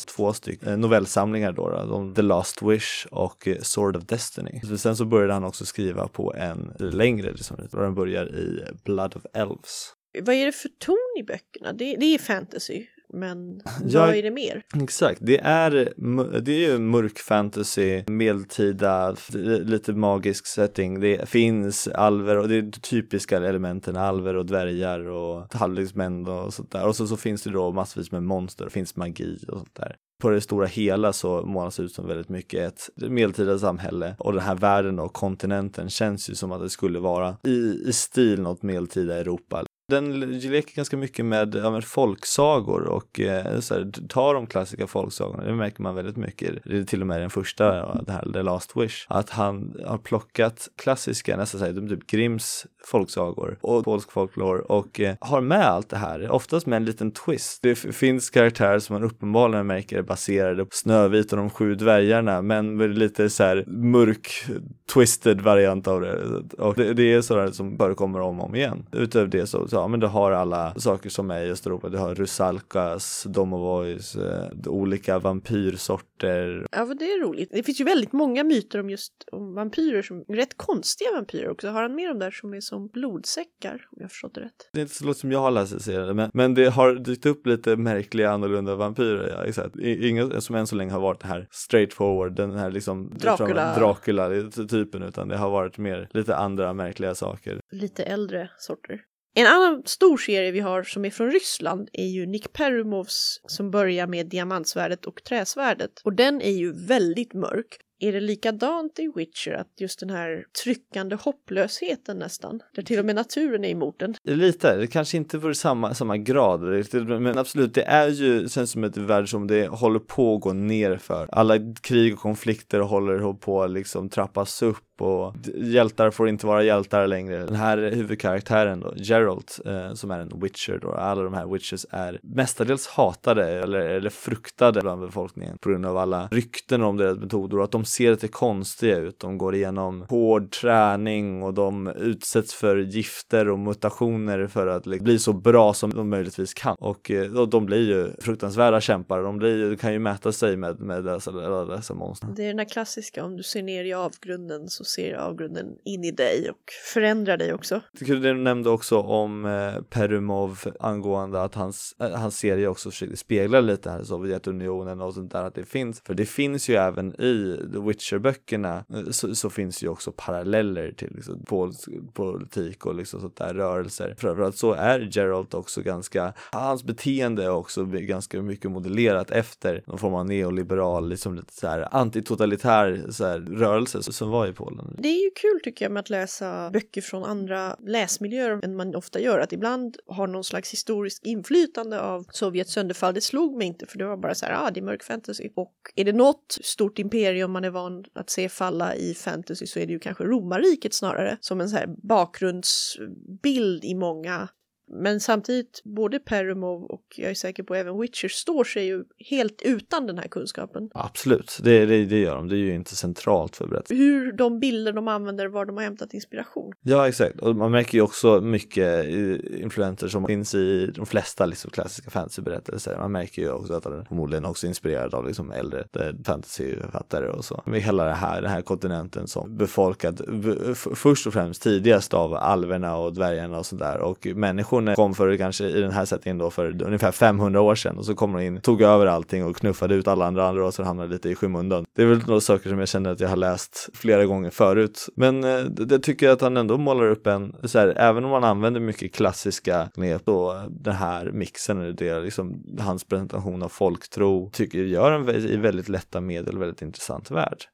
två stycken novellsamlingar då, då, The Last Wish och Sword of Destiny. Sen så började han också skriva på en längre, liksom, och den börjar i Blood of Elves. Vad är det för ton i böckerna? Det, det är fantasy, men ja, vad är det mer? Exakt, det är, det är ju mörk fantasy, medeltida, lite magisk setting. Det finns alver och det är typiska elementen, alver och dvärgar och halvleksmän och sånt där. Och så, så finns det då massvis med monster, det finns magi och sånt där på det stora hela så målas ut som väldigt mycket ett medeltida samhälle och den här världen och kontinenten känns ju som att det skulle vara i, i stil något medeltida Europa. Den leker ganska mycket med, ja, med folksagor och eh, så här, tar de klassiska folksagorna, det märker man väldigt mycket. Det är till och med den första, eh, det här The Last Wish, att han har plockat klassiska, nästan såhär, typ Grimms folksagor och polsk folklore och eh, har med allt det här, oftast med en liten twist. Det finns karaktärer som man uppenbarligen märker är baserade på Snövit och de sju dvärgarna, men med lite så här mörk, twisted variant av det. Och det, det är sådär som förekommer om och om igen. Utöver det så, så ja men du har alla saker som är i Östeuropa. Du har Rusalkas, Domovois, eh, olika vampyrsorter. Ja men det är roligt. Det finns ju väldigt många myter om just om vampyrer som rätt konstiga vampyrer också. Har han med dem där som är som blodsäckar om jag förstått det rätt? Det är inte så långt som jag har läst serien men, men det har dykt upp lite märkliga annorlunda vampyrer. Ja, exakt. Ingen som än så länge har varit det här straight forward, den här liksom Dracula, Dracula typen utan det har varit mer lite andra märkliga saker. Lite äldre sorter. En annan stor serie vi har som är från Ryssland är ju Nick Perumovs som börjar med Diamantsvärdet och Träsvärdet. Och den är ju väldigt mörk. Är det likadant i Witcher att just den här tryckande hopplösheten nästan, där till och med naturen är emot den? Lite, det kanske inte vore samma, samma grad, men absolut, det är ju, känns som ett värld som det håller på att gå nerför. Alla krig och konflikter håller på att liksom trappas upp och hjältar får inte vara hjältar längre. Den här huvudkaraktären då, Gerald, eh, som är en witcher då, alla de här witches är mestadels hatade eller, eller fruktade bland befolkningen på grund av alla rykten om deras metoder och att de ser lite konstiga ut. De går igenom hård träning och de utsätts för gifter och mutationer för att liksom, bli så bra som de möjligtvis kan. Och, eh, och de blir ju fruktansvärda kämpar. De blir, kan ju mäta sig med, med dessa, dessa monster. Det är den här klassiska, om du ser ner i avgrunden så ser avgrunden in i dig och förändrar dig också. Du nämnde också om eh, Perumov angående att hans, eh, hans serie också försökte spegla lite här Sovjetunionen och sånt där att det finns. För det finns ju även i The Witcher-böckerna eh, så, så, finns ju också paralleller till liksom, polsk politik och liksom sånt där rörelser. För, att så är Geralt också ganska, hans beteende är också ganska mycket modellerat efter någon form av neoliberal, liksom lite så här antitotalitär så här, rörelse som var i Polen. Det är ju kul tycker jag med att läsa böcker från andra läsmiljöer än man ofta gör. Att ibland har någon slags historisk inflytande av Sovjets sönderfall. Det slog mig inte för det var bara så här, ah, det är mörk fantasy. Och är det något stort imperium man är van att se falla i fantasy så är det ju kanske romarriket snarare. Som en så här bakgrundsbild i många men samtidigt, både Perumov och jag är säker på även Witcher står sig ju helt utan den här kunskapen. Absolut, det, det, det gör de. Det är ju inte centralt för berättelsen. Hur de bilder de använder, var de har hämtat inspiration. Ja, exakt. Och man märker ju också mycket influenser som finns i de flesta liksom, klassiska fantasyberättelser. Man märker ju också att den förmodligen också är inspirerad av liksom, äldre eh, fantasyförfattare och så. Med hela det här, den här kontinenten som befolkad först och främst tidigast av alverna och dvärgarna och sådär och människor hon kom för kanske i den här sättningen då för ungefär 500 år sedan och så kom hon in, tog över allting och knuffade ut alla andra andra och så hamnade lite i skymundan. Det är väl några saker som jag känner att jag har läst flera gånger förut. Men eh, det, tycker jag att han ändå målar upp en, så här, även om man använder mycket klassiska knep och den här mixen, det liksom hans presentation av folktro, tycker jag gör en i väldigt lätta medel väldigt intressant värld.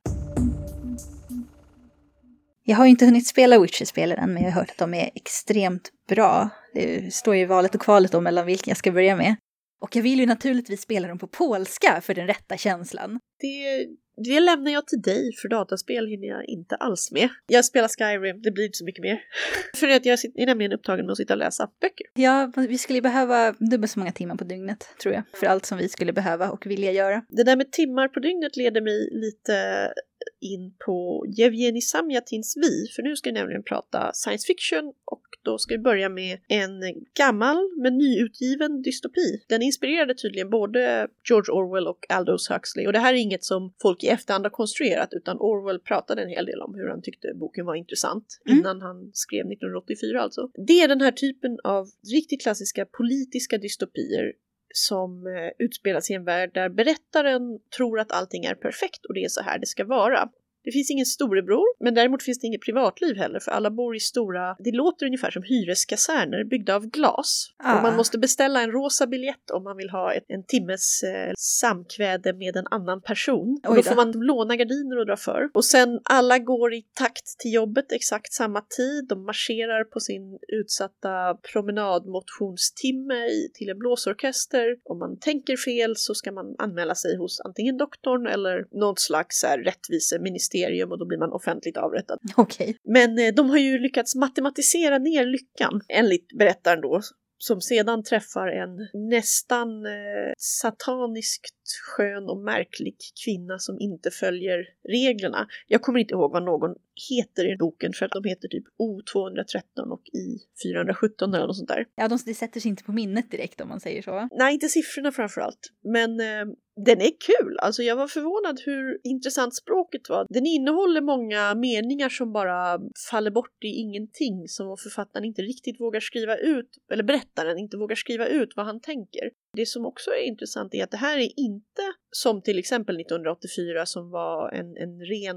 Jag har ju inte hunnit spela Witcher-spelen än, men jag har hört att de är extremt bra. Det står ju valet och kvalet då mellan vilken jag ska börja med. Och jag vill ju naturligtvis spela dem på polska för den rätta känslan. Det, det lämnar jag till dig, för dataspel hinner jag inte alls med. Jag spelar Skyrim, det blir inte så mycket mer. för att jag är nämligen upptagen med att sitta och läsa böcker. Ja, vi skulle behöva dubbelt så många timmar på dygnet, tror jag. För allt som vi skulle behöva och vilja göra. Det där med timmar på dygnet leder mig lite in på Jevgenij Samjatins Vi, för nu ska jag nämligen prata science fiction och då ska vi börja med en gammal men nyutgiven dystopi. Den inspirerade tydligen både George Orwell och Aldous Huxley och det här är inget som folk i efterhand har konstruerat utan Orwell pratade en hel del om hur han tyckte boken var intressant mm. innan han skrev 1984 alltså. Det är den här typen av riktigt klassiska politiska dystopier som eh, utspelas i en värld där berättaren tror att allting är perfekt och det är så här det ska vara. Det finns ingen storebror, men däremot finns det inget privatliv heller för alla bor i stora, det låter ungefär som hyreskaserner byggda av glas. Ah. Och man måste beställa en rosa biljett om man vill ha ett, en timmes eh, samkväde med en annan person. Och då får man låna gardiner och dra för. Och sen alla går i takt till jobbet exakt samma tid. De marscherar på sin utsatta promenadmotionstimme till en blåsorkester. Om man tänker fel så ska man anmäla sig hos antingen doktorn eller något slags rättviseministerium mysterium och då blir man offentligt avrättad. Okay. Men eh, de har ju lyckats matematisera ner lyckan, enligt berättaren då, som sedan träffar en nästan eh, sataniskt skön och märklig kvinna som inte följer reglerna. Jag kommer inte ihåg vad någon heter i boken för att de heter typ O213 och I417 eller något sånt där. Ja, de, det sätter sig inte på minnet direkt om man säger så. Nej, inte siffrorna framförallt. Men eh, den är kul. Alltså jag var förvånad hur intressant språket var. Den innehåller många meningar som bara faller bort i ingenting som författaren inte riktigt vågar skriva ut, eller berättaren inte vågar skriva ut vad han tänker. Det som också är intressant är att det här är inte som till exempel 1984 som var en, en ren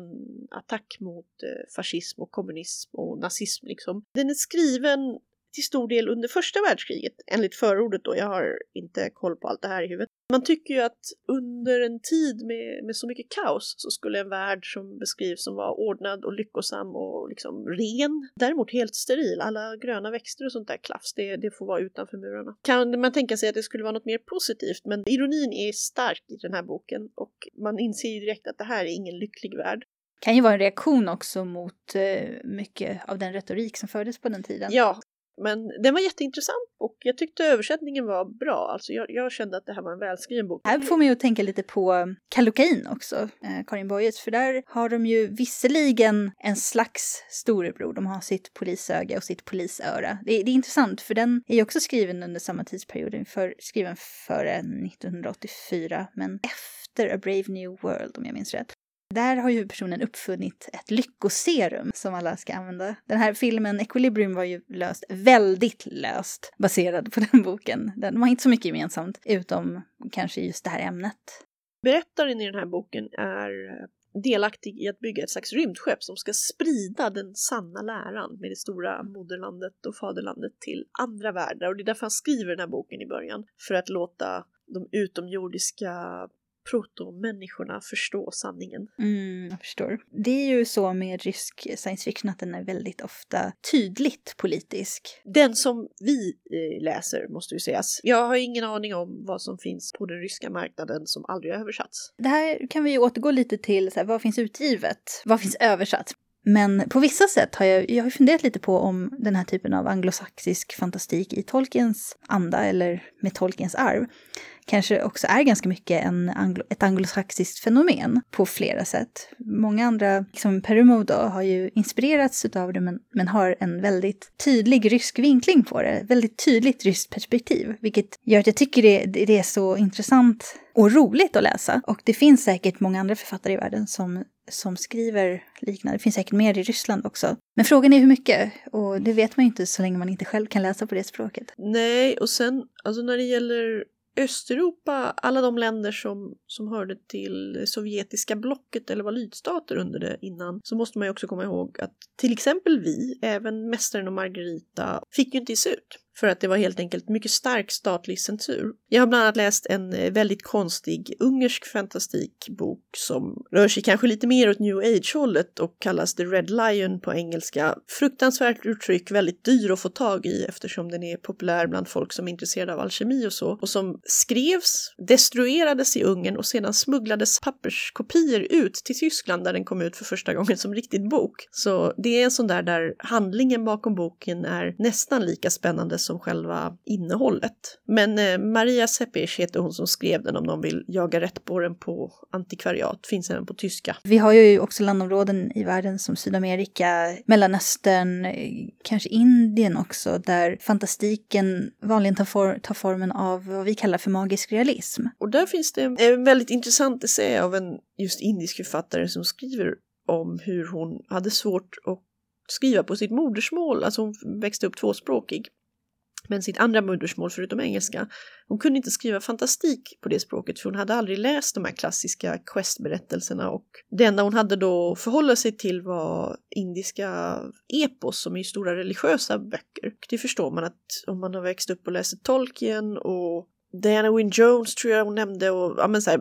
attack mot eh, fascism och kommunism och nazism liksom. Den är skriven till stor del under första världskriget, enligt förordet då. Jag har inte koll på allt det här i huvudet. Man tycker ju att under en tid med, med så mycket kaos så skulle en värld som beskrivs som var ordnad och lyckosam och liksom ren, däremot helt steril. Alla gröna växter och sånt där klaffs, det, det får vara utanför murarna. Kan man tänka sig att det skulle vara något mer positivt, men ironin är stark i den här boken och man inser ju direkt att det här är ingen lycklig värld kan ju vara en reaktion också mot eh, mycket av den retorik som fördes på den tiden. Ja, men den var jätteintressant och jag tyckte översättningen var bra. Alltså jag, jag kände att det här var en välskriven bok. Här får man ju tänka lite på um, Kallocain också, eh, Karin Boyes, för där har de ju visserligen en slags storebror. De har sitt polisöga och sitt polisöra. Det, det är intressant för den är ju också skriven under samma tidsperiod, för, skriven före 1984 men efter A Brave New World om jag minns rätt. Där har ju personen uppfunnit ett lyckoserum som alla ska använda. Den här filmen Equilibrium var ju löst, väldigt löst, baserad på den boken. Den har inte så mycket gemensamt, utom kanske just det här ämnet. Berättaren i den här boken är eh, delaktig i att bygga ett slags rymdskepp som ska sprida den sanna läran med det stora moderlandet och faderlandet till andra världar. Och det är därför han skriver den här boken i början, för att låta de utomjordiska protomänniskorna förstå sanningen. Mm, jag förstår. Det är ju så med rysk science fiction att den är väldigt ofta tydligt politisk. Den som vi eh, läser måste ju sägas. Jag har ingen aning om vad som finns på den ryska marknaden som aldrig har översatts. Det här kan vi ju återgå lite till, så här, vad finns utgivet? Vad finns översatt? Men på vissa sätt har jag, jag har funderat lite på om den här typen av anglosaxisk fantastik i Tolkiens anda eller med Tolkiens arv kanske också är ganska mycket en anglo, ett anglosaxiskt fenomen på flera sätt. Många andra, liksom Perumo då, har ju inspirerats av det men, men har en väldigt tydlig rysk vinkling på det. Väldigt tydligt ryskt perspektiv, vilket gör att jag tycker det, det är så intressant och roligt att läsa. Och det finns säkert många andra författare i världen som som skriver liknande. Det finns säkert mer i Ryssland också. Men frågan är hur mycket, och det vet man ju inte så länge man inte själv kan läsa på det språket. Nej, och sen alltså när det gäller Östeuropa, alla de länder som, som hörde till det sovjetiska blocket eller var lydstater under det innan, så måste man ju också komma ihåg att till exempel vi, även Mästaren och Margarita, fick ju inte ges ut. För att det var helt enkelt mycket stark statlig censur. Jag har bland annat läst en eh, väldigt konstig ungersk fantastikbok som rör sig kanske lite mer åt new age-hållet och kallas The Red Lion på engelska. Fruktansvärt uttryck, väldigt dyr att få tag i eftersom den är populär bland folk som är intresserade av alkemi och så. Och som skrevs, destruerades i Ungern och sedan smugglades papperskopior ut till Tyskland där den kom ut för första gången som riktig bok. Så det är en sån där där handlingen bakom boken är nästan lika spännande som själva innehållet. Men eh, Maria Sepic heter hon som skrev den om de vill jaga rätt på den på antikvariat. Finns även på tyska. Vi har ju också landområden i världen som Sydamerika, Mellanöstern, kanske Indien också, där fantastiken vanligen tar, for tar formen av vad vi kallar för magisk realism. Och där finns det en väldigt intressant essä av en just indisk författare som skriver om hur hon hade svårt att skriva på sitt modersmål, alltså hon växte upp tvåspråkig men sitt andra modersmål förutom engelska. Hon kunde inte skriva fantastik på det språket för hon hade aldrig läst de här klassiska questberättelserna och det enda hon hade då att förhålla sig till var indiska epos som är stora religiösa böcker. Det förstår man att om man har växt upp och läser Tolkien och Diana Wynne Jones tror jag hon nämnde och ja, men så här,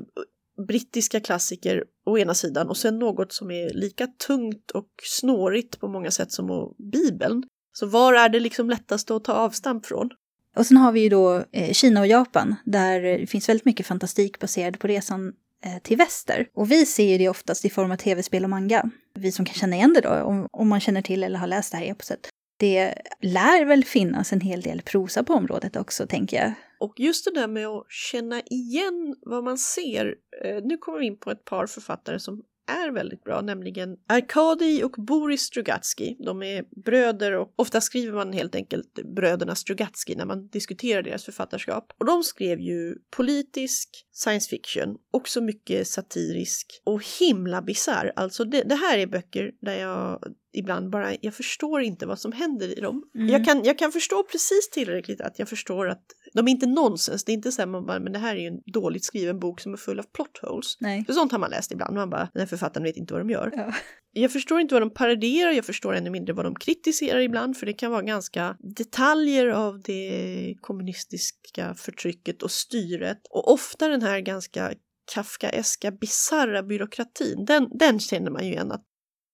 brittiska klassiker å ena sidan och sen något som är lika tungt och snårigt på många sätt som Bibeln. Så var är det liksom lättast att ta avstamp från? Och sen har vi ju då eh, Kina och Japan där det finns väldigt mycket fantastik baserad på resan eh, till väster. Och vi ser ju det oftast i form av tv-spel och manga. Vi som kan känna igen det då, om, om man känner till eller har läst det här eposet. Det lär väl finnas en hel del prosa på området också, tänker jag. Och just det där med att känna igen vad man ser. Eh, nu kommer vi in på ett par författare som är väldigt bra, nämligen Arkadi och Boris Strugatsky. De är bröder och ofta skriver man helt enkelt bröderna Strugatsky när man diskuterar deras författarskap. Och de skrev ju politisk science fiction, också mycket satirisk och himla bisarr. Alltså det, det här är böcker där jag ibland bara, jag förstår inte vad som händer i dem. Mm. Jag, kan, jag kan förstå precis tillräckligt att jag förstår att de är inte nonsens. Det är inte så här man bara, men det här är ju en dåligt skriven bok som är full av plot holes. Nej. För sånt har man läst ibland. Man bara, den här författaren vet inte vad de gör. Ja. Jag förstår inte vad de parodierar, jag förstår ännu mindre vad de kritiserar ibland, för det kan vara ganska detaljer av det kommunistiska förtrycket och styret. Och ofta den här ganska Kafkaeska, bisarra byråkratin, den, den känner man ju igen att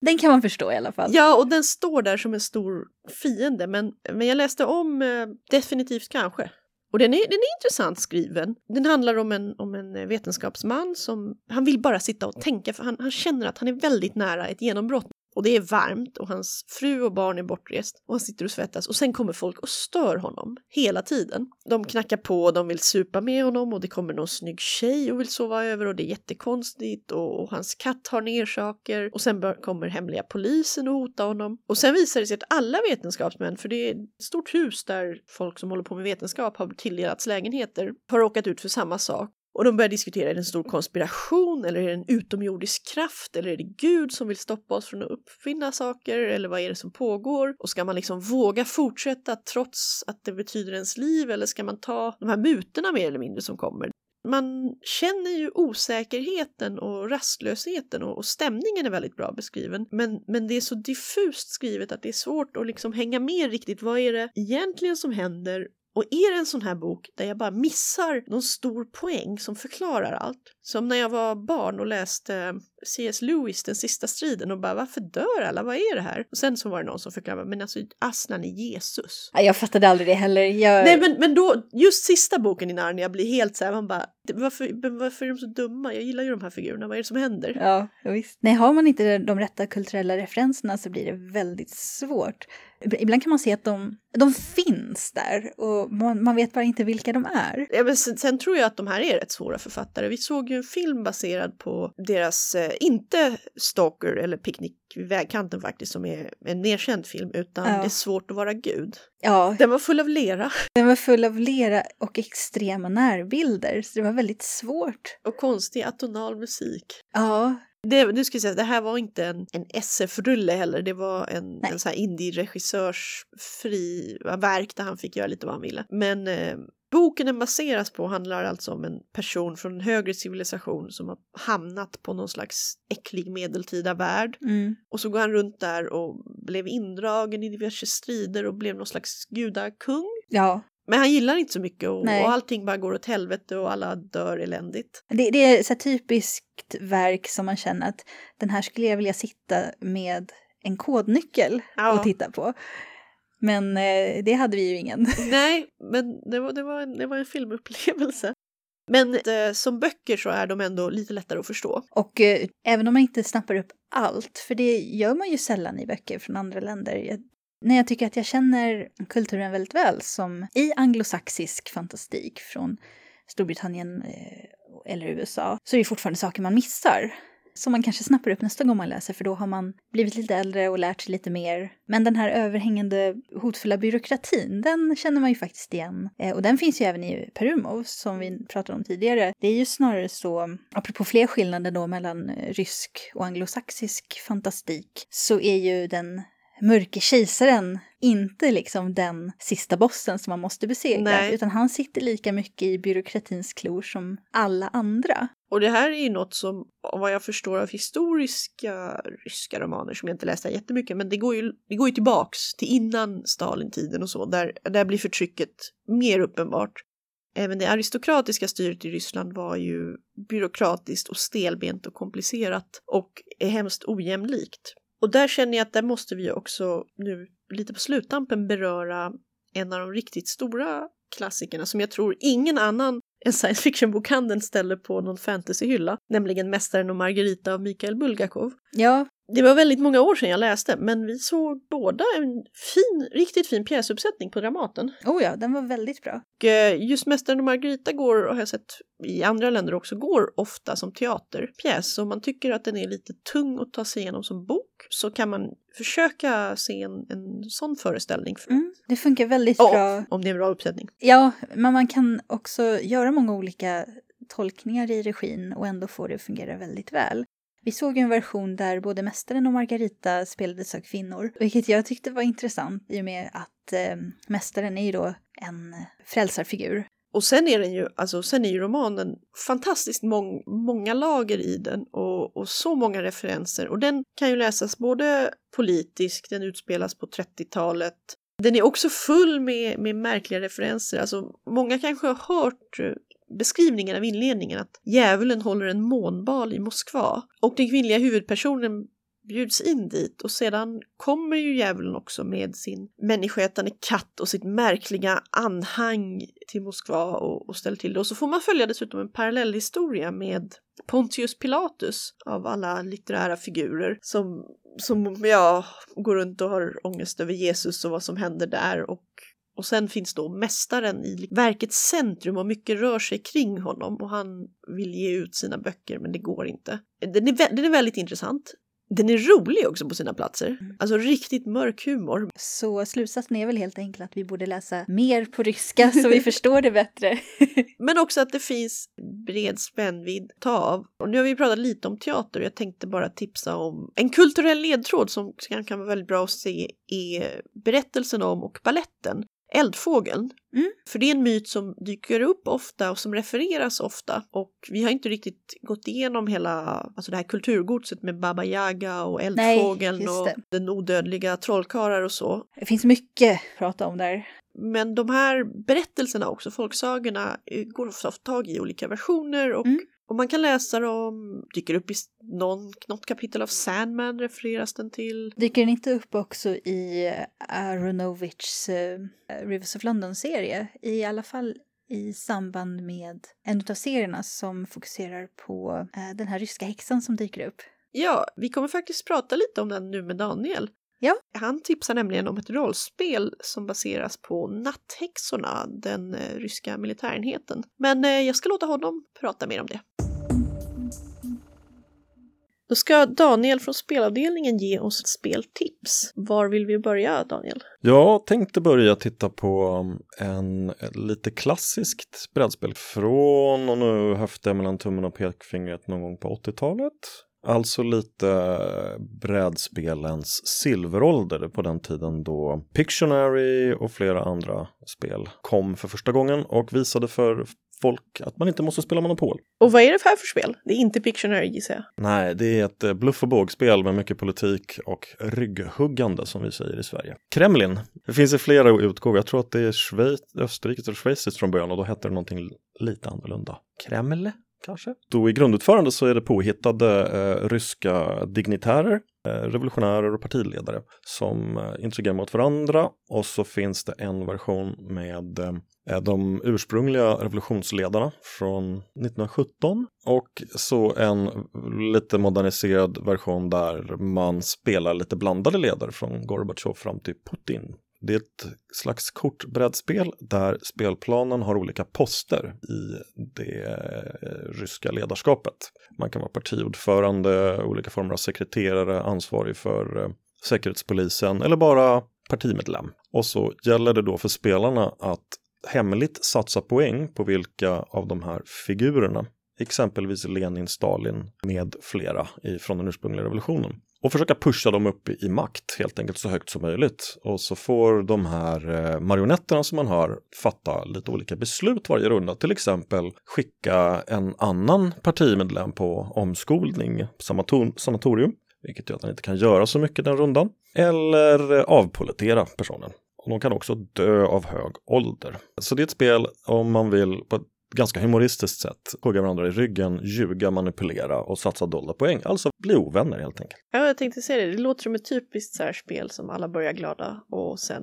den kan man förstå i alla fall. Ja, och den står där som en stor fiende, men, men jag läste om eh, definitivt kanske. Och den är, den är intressant skriven. Den handlar om en, om en eh, vetenskapsman som, han vill bara sitta och tänka för han, han känner att han är väldigt nära ett genombrott. Och det är varmt och hans fru och barn är bortrest och han sitter och svettas och sen kommer folk och stör honom hela tiden. De knackar på och de vill supa med honom och det kommer någon snygg tjej och vill sova över och det är jättekonstigt och, och hans katt har ner saker och sen bör, kommer hemliga polisen och hotar honom. Och sen visar det sig att alla vetenskapsmän, för det är ett stort hus där folk som håller på med vetenskap har tilldelats lägenheter, har råkat ut för samma sak. Och de börjar diskutera, är det en stor konspiration eller är det en utomjordisk kraft eller är det Gud som vill stoppa oss från att uppfinna saker eller vad är det som pågår? Och ska man liksom våga fortsätta trots att det betyder ens liv eller ska man ta de här mutorna mer eller mindre som kommer? Man känner ju osäkerheten och rastlösheten och, och stämningen är väldigt bra beskriven. Men, men det är så diffust skrivet att det är svårt att liksom hänga med riktigt. Vad är det egentligen som händer och är det en sån här bok där jag bara missar någon stor poäng som förklarar allt, som när jag var barn och läste C.S. Lewis, Den sista striden och bara varför dör alla, vad är det här? Och sen så var det någon som förklarade, men alltså Aslan är Jesus. Jag fattade aldrig det heller. Jag... Nej men, men då, just sista boken i Narnia blir helt så här, man bara, varför, varför är de så dumma? Jag gillar ju de här figurerna, vad är det som händer? Ja, visst. Nej, har man inte de rätta kulturella referenserna så blir det väldigt svårt. Ibland kan man se att de, de finns där och man, man vet bara inte vilka de är. Ja, men sen, sen, tror jag att de här är rätt svåra författare. Vi såg ju en film baserad på deras, eh, inte Stalker eller Picknick vid vägkanten faktiskt, som är en mer känd film, utan ja. Det är svårt att vara Gud. Ja. Den var full av lera. Den var full av lera och extrema närbilder, så det var väldigt svårt. Och konstig atonal musik. Ja, Det, nu ska jag säga, det här var inte en, en SF-rulle heller, det var en, Nej. en så här indie-regissörs fri verk där han fick göra lite vad han ville. Men eh, boken den baseras på handlar alltså om en person från en högre civilisation som har hamnat på någon slags äcklig medeltida värld. Mm. Och så går han runt där och blev indragen i diverse strider och blev någon slags gudakung. Ja, Men han gillar inte så mycket och, Nej. och allting bara går åt helvete och alla dör eländigt. det, det är så här typiskt verk som man känner att den här skulle jag vilja sitta med en kodnyckel Ja. och titta på. Men eh, det hade vi ju ingen. Nej, men det var, det var, en, det var en filmupplevelse. Men eh, som böcker så är de ändå lite lättare att förstå. Och eh, även om man inte snappar upp allt, för det gör man ju sällan i böcker från andra länder. Jag, när jag tycker att jag känner kulturen väldigt väl, som i anglosaxisk fantastik från Storbritannien eh, eller USA, så är det fortfarande saker man missar. Som man kanske snappar upp nästa gång man läser, för då har man blivit lite äldre och lärt sig lite mer. Men den här överhängande hotfulla byråkratin, den känner man ju faktiskt igen. Eh, och den finns ju även i Perumov, som vi pratade om tidigare. Det är ju snarare så, apropå fler skillnader då mellan eh, rysk och anglosaxisk fantastik, så är ju den mörke kejsaren inte liksom den sista bossen som man måste besegra, Nej. utan han sitter lika mycket i byråkratins klor som alla andra. Och det här är ju något som, vad jag förstår av historiska ryska romaner som jag inte läst jättemycket, men det går ju, det går ju tillbaks till innan Stalintiden och så, där, där blir förtrycket mer uppenbart. Även det aristokratiska styret i Ryssland var ju byråkratiskt och stelbent och komplicerat och är hemskt ojämlikt. Och där känner jag att där måste vi också nu lite på sluttampen beröra en av de riktigt stora klassikerna som jag tror ingen annan än science fiction-bokhandeln ställer på någon fantasyhylla, nämligen Mästaren och Margarita av Mikael Bulgakov. Ja, det var väldigt många år sedan jag läste, men vi såg båda en fin, riktigt fin pjäsuppsättning på Dramaten. oh ja, den var väldigt bra. Och eh, just Mästaren och Margarita går, och har jag sett i andra länder också, går ofta som teaterpjäs. Så om man tycker att den är lite tung att ta sig igenom som bok så kan man försöka se en, en sån föreställning. Mm, det funkar väldigt Ja, bra. om det är en bra uppsättning. Ja, men man kan också göra många olika tolkningar i regin och ändå få det att fungera väldigt väl. Vi såg ju en version där både Mästaren och Margarita spelades av kvinnor, vilket jag tyckte var intressant i och med att eh, Mästaren är ju då en frälsarfigur. Och sen är den ju, alltså sen är ju romanen fantastiskt mång, många lager i den och, och så många referenser. Och den kan ju läsas både politiskt, den utspelas på 30-talet. Den är också full med, med märkliga referenser. Alltså många kanske har hört beskrivningen av inledningen att djävulen håller en månbal i Moskva och den kvinnliga huvudpersonen bjuds in dit och sedan kommer ju djävulen också med sin människoätande katt och sitt märkliga anhang till Moskva och, och ställer till det. Och så får man följa dessutom en parallellhistoria med Pontius Pilatus av alla litterära figurer som, som ja, går runt och har ångest över Jesus och vad som händer där och och sen finns då mästaren i verkets centrum och mycket rör sig kring honom och han vill ge ut sina böcker men det går inte. Den är, den är väldigt intressant. Den är rolig också på sina platser. Alltså riktigt mörk humor. Så slutsatsen är väl helt enkelt att vi borde läsa mer på ryska så vi förstår det bättre. Men också att det finns bred spännvidd ta av. Och nu har vi pratat lite om teater och jag tänkte bara tipsa om en kulturell ledtråd som kan, kan vara väldigt bra att se är berättelsen om och balletten. Eldfågeln. Mm. För det är en myt som dyker upp ofta och som refereras ofta. Och vi har inte riktigt gått igenom hela alltså det här kulturgodset med Baba Yaga och Eldfågeln just och den odödliga trollkarlar och så. Det finns mycket att prata om där. Men de här berättelserna också, folksagorna, eh, går ofta tag i olika versioner och, Mm. Och man kan läsa dem, dyker upp i någon, något kapitel av Sandman refereras den till. Dyker den inte upp också i eh, Aronovics eh, Rivers of London-serie? I alla fall i samband med en av serierna som fokuserar på eh, den här ryska häxan som dyker upp. Ja, vi kommer faktiskt prata lite om den nu med Daniel. Ja. Han tipsar nämligen om ett rollspel som baseras på Natthäxorna, den eh, ryska militärenheten. Men eh, jag ska låta honom prata mer om det. Då ska Daniel från spelavdelningen ge oss ett speltips. Var vill vi börja Daniel? Jag tänkte börja titta på um, en lite klassiskt brädspel från, och nu höftar jag mellan tummen och pekfingret någon gång på 80-talet. Alltså lite brädspelens silverålder på den tiden då Pictionary och flera andra spel kom för första gången och visade för folk att man inte måste spela Monopol. Och vad är det för här för spel? Det är inte Pictionary gissar jag. Nej, det är ett eh, bluff och bågspel med mycket politik och rygghuggande som vi säger i Sverige. Kremlin. Det finns i flera utgåvor. Jag tror att det är Schweiz, Österrike eller schweiziskt från början och då hette det någonting lite annorlunda. Kreml? Kanske? Då i grundutförande så är det påhittade eh, ryska dignitärer, eh, revolutionärer och partiledare som eh, intrigerar mot varandra och så finns det en version med eh, de ursprungliga revolutionsledarna från 1917 och så en lite moderniserad version där man spelar lite blandade ledare från Gorbatjov fram till Putin. Det är ett slags kortbrädspel där spelplanen har olika poster i det eh, ryska ledarskapet. Man kan vara partiordförande, olika former av sekreterare, ansvarig för eh, säkerhetspolisen eller bara partimedlem. Och så gäller det då för spelarna att hemligt satsa poäng på vilka av de här figurerna, exempelvis Lenin, Stalin med flera från den ursprungliga revolutionen. Och försöka pusha dem upp i makt helt enkelt så högt som möjligt. Och så får de här eh, marionetterna som man har fatta lite olika beslut varje runda. Till exempel skicka en annan partimedlem på omskolning på sanatorium. Vilket gör att han inte kan göra så mycket den rundan. Eller avpolitera personen. Och de kan också dö av hög ålder. Så det är ett spel om man vill på ett ganska humoristiskt sätt hugga varandra i ryggen, ljuga, manipulera och satsa dolda poäng. Alltså bli ovänner helt enkelt. Ja, jag tänkte säga det. Det låter som ett typiskt så här spel som alla börjar glada och sen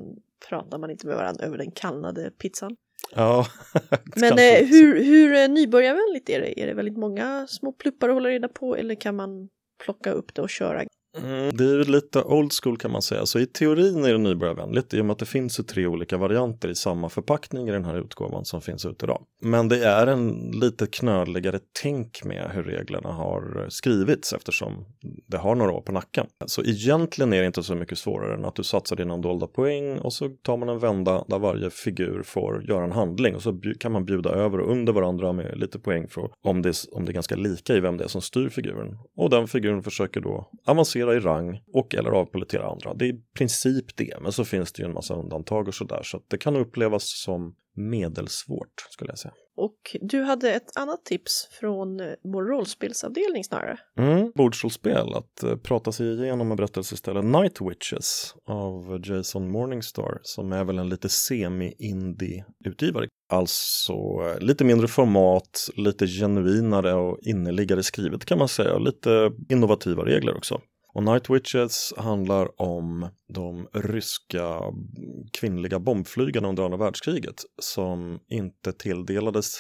pratar man inte med varandra över den kallnade pizzan. Ja, Men eh, hur, hur eh, nybörjarvänligt är det? Är det väldigt många små pluppar att hålla reda på eller kan man plocka upp det och köra Mm, det är ju lite old school kan man säga, så i teorin är det nybörjarvänligt i och med att det finns ju tre olika varianter i samma förpackning i den här utgåvan som finns ute idag. Men det är en lite knöligare tänk med hur reglerna har skrivits eftersom det har några år på nacken. Så egentligen är det inte så mycket svårare än att du satsar dina dolda poäng och så tar man en vända där varje figur får göra en handling och så kan man bjuda över och under varandra med lite poäng för om det, är, om det är ganska lika i vem det är som styr figuren. Och den figuren försöker då avancera avancera i rang och eller avpolitera andra. Det är i princip det, men så finns det ju en massa undantag och sådär så att det kan upplevas som medelsvårt skulle jag säga. Och du hade ett annat tips från eh, vår rollspelsavdelning snarare. Mm, bordsrollspel, att uh, prata sig igenom en berättelse istället. Night Witches av Jason Morningstar som är väl en lite semi-indie-utgivare. Alltså uh, lite mindre format, lite genuinare och innerligare skrivet kan man säga. Lite innovativa regler också. Och Night Witches handlar om de ryska kvinnliga bombflygarna under andra världskriget som inte tilldelades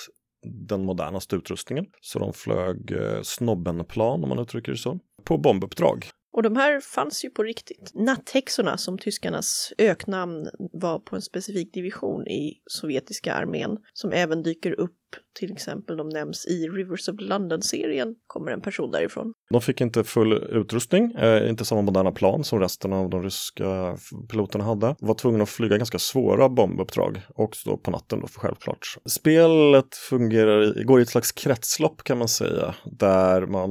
den modernaste utrustningen. Så de flög eh, snobbenplan, om man uttrycker det så, på bombuppdrag. Och de här fanns ju på riktigt. Natthäxorna, som tyskarnas öknamn var på en specifik division i sovjetiska armén, som även dyker upp till exempel de nämns i Rivers of London-serien, kommer en person därifrån. De fick inte full utrustning, eh, inte samma moderna plan som resten av de ryska piloterna hade. Var tvungna att flyga ganska svåra bombuppdrag, också då på natten då för självklart. Spelet fungerar, går i ett slags kretslopp kan man säga, där man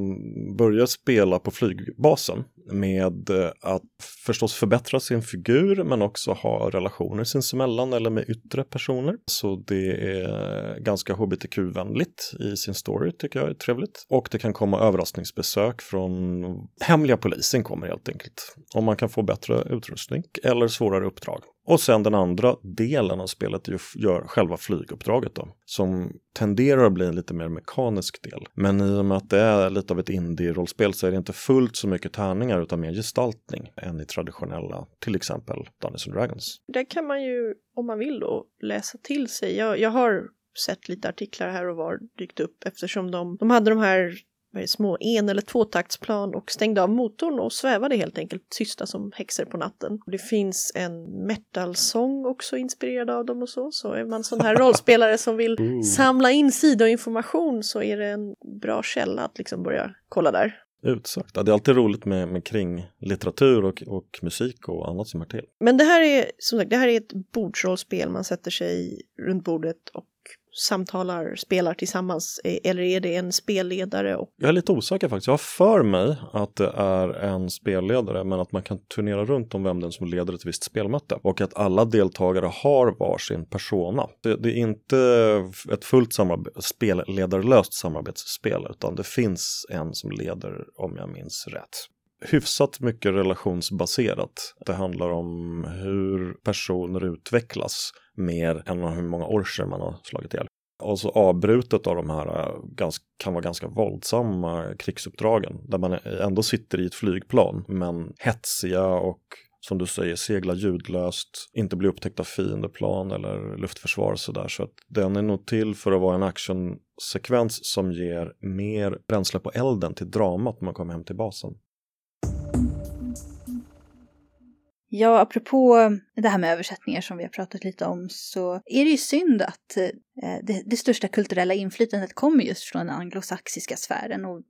börjar spela på flygbasen med eh, att förstås förbättra sin figur men också ha relationer sinsemellan eller med yttre personer. Så det är ganska hbtq-vänligt i sin story tycker jag är trevligt. Och det kan komma överraskningsbesök från hemliga polisen kommer helt enkelt. Om man kan få bättre utrustning eller svårare uppdrag. Och sen den andra delen av spelet gör själva flyguppdraget då, som tenderar att bli en lite mer mekanisk del. Men i och med att det är lite av ett indie-rollspel så är det inte fullt så mycket tärningar utan mer gestaltning än i traditionella, till exempel Dungeons and Dragons. Där kan man ju, om man vill då, läsa till sig. Jag, jag har sett lite artiklar här och var dykt upp eftersom de, de hade de här små en eller tvåtaktsplan och stängde av motorn och svävade helt enkelt tysta som häxor på natten. Det finns en metalsång också inspirerad av dem och så, så är man sån här rollspelare som vill samla in sidoinformation så är det en bra källa att liksom börja kolla där. Utsagt. Ja, det är alltid roligt med, med kring litteratur och, och musik och annat som hör till. Men det här är som sagt, det här är ett bordsrollspel. Man sätter sig runt bordet och samtalar, spelar tillsammans? Eh, eller är det en spelledare? Och... Jag är lite osäker faktiskt. Jag har för mig att det är en spelledare men att man kan turnera runt om vem den som leder ett visst spelmöte och att alla deltagare har varsin persona. Det, det är inte ett fullt samarbete, spelledarlöst samarbetsspel utan det finns en som leder om jag minns rätt hyfsat mycket relationsbaserat. Det handlar om hur personer utvecklas mer än hur många orcher man har slagit ihjäl. Och så avbrutet av de här äh, kan vara ganska våldsamma krigsuppdragen där man ändå sitter i ett flygplan men hetsiga och som du säger segla ljudlöst, inte bli upptäckt av fiendeplan eller luftförsvar och sådär. Så att den är nog till för att vara en actionsekvens som ger mer bränsle på elden till dramat när man kommer hem till basen. Ja, apropå eh, det här med översättningar som vi har pratat lite om så är det ju synd att eh, det, det, största kulturella inflytandet kommer just från den anglosaxiska sfären och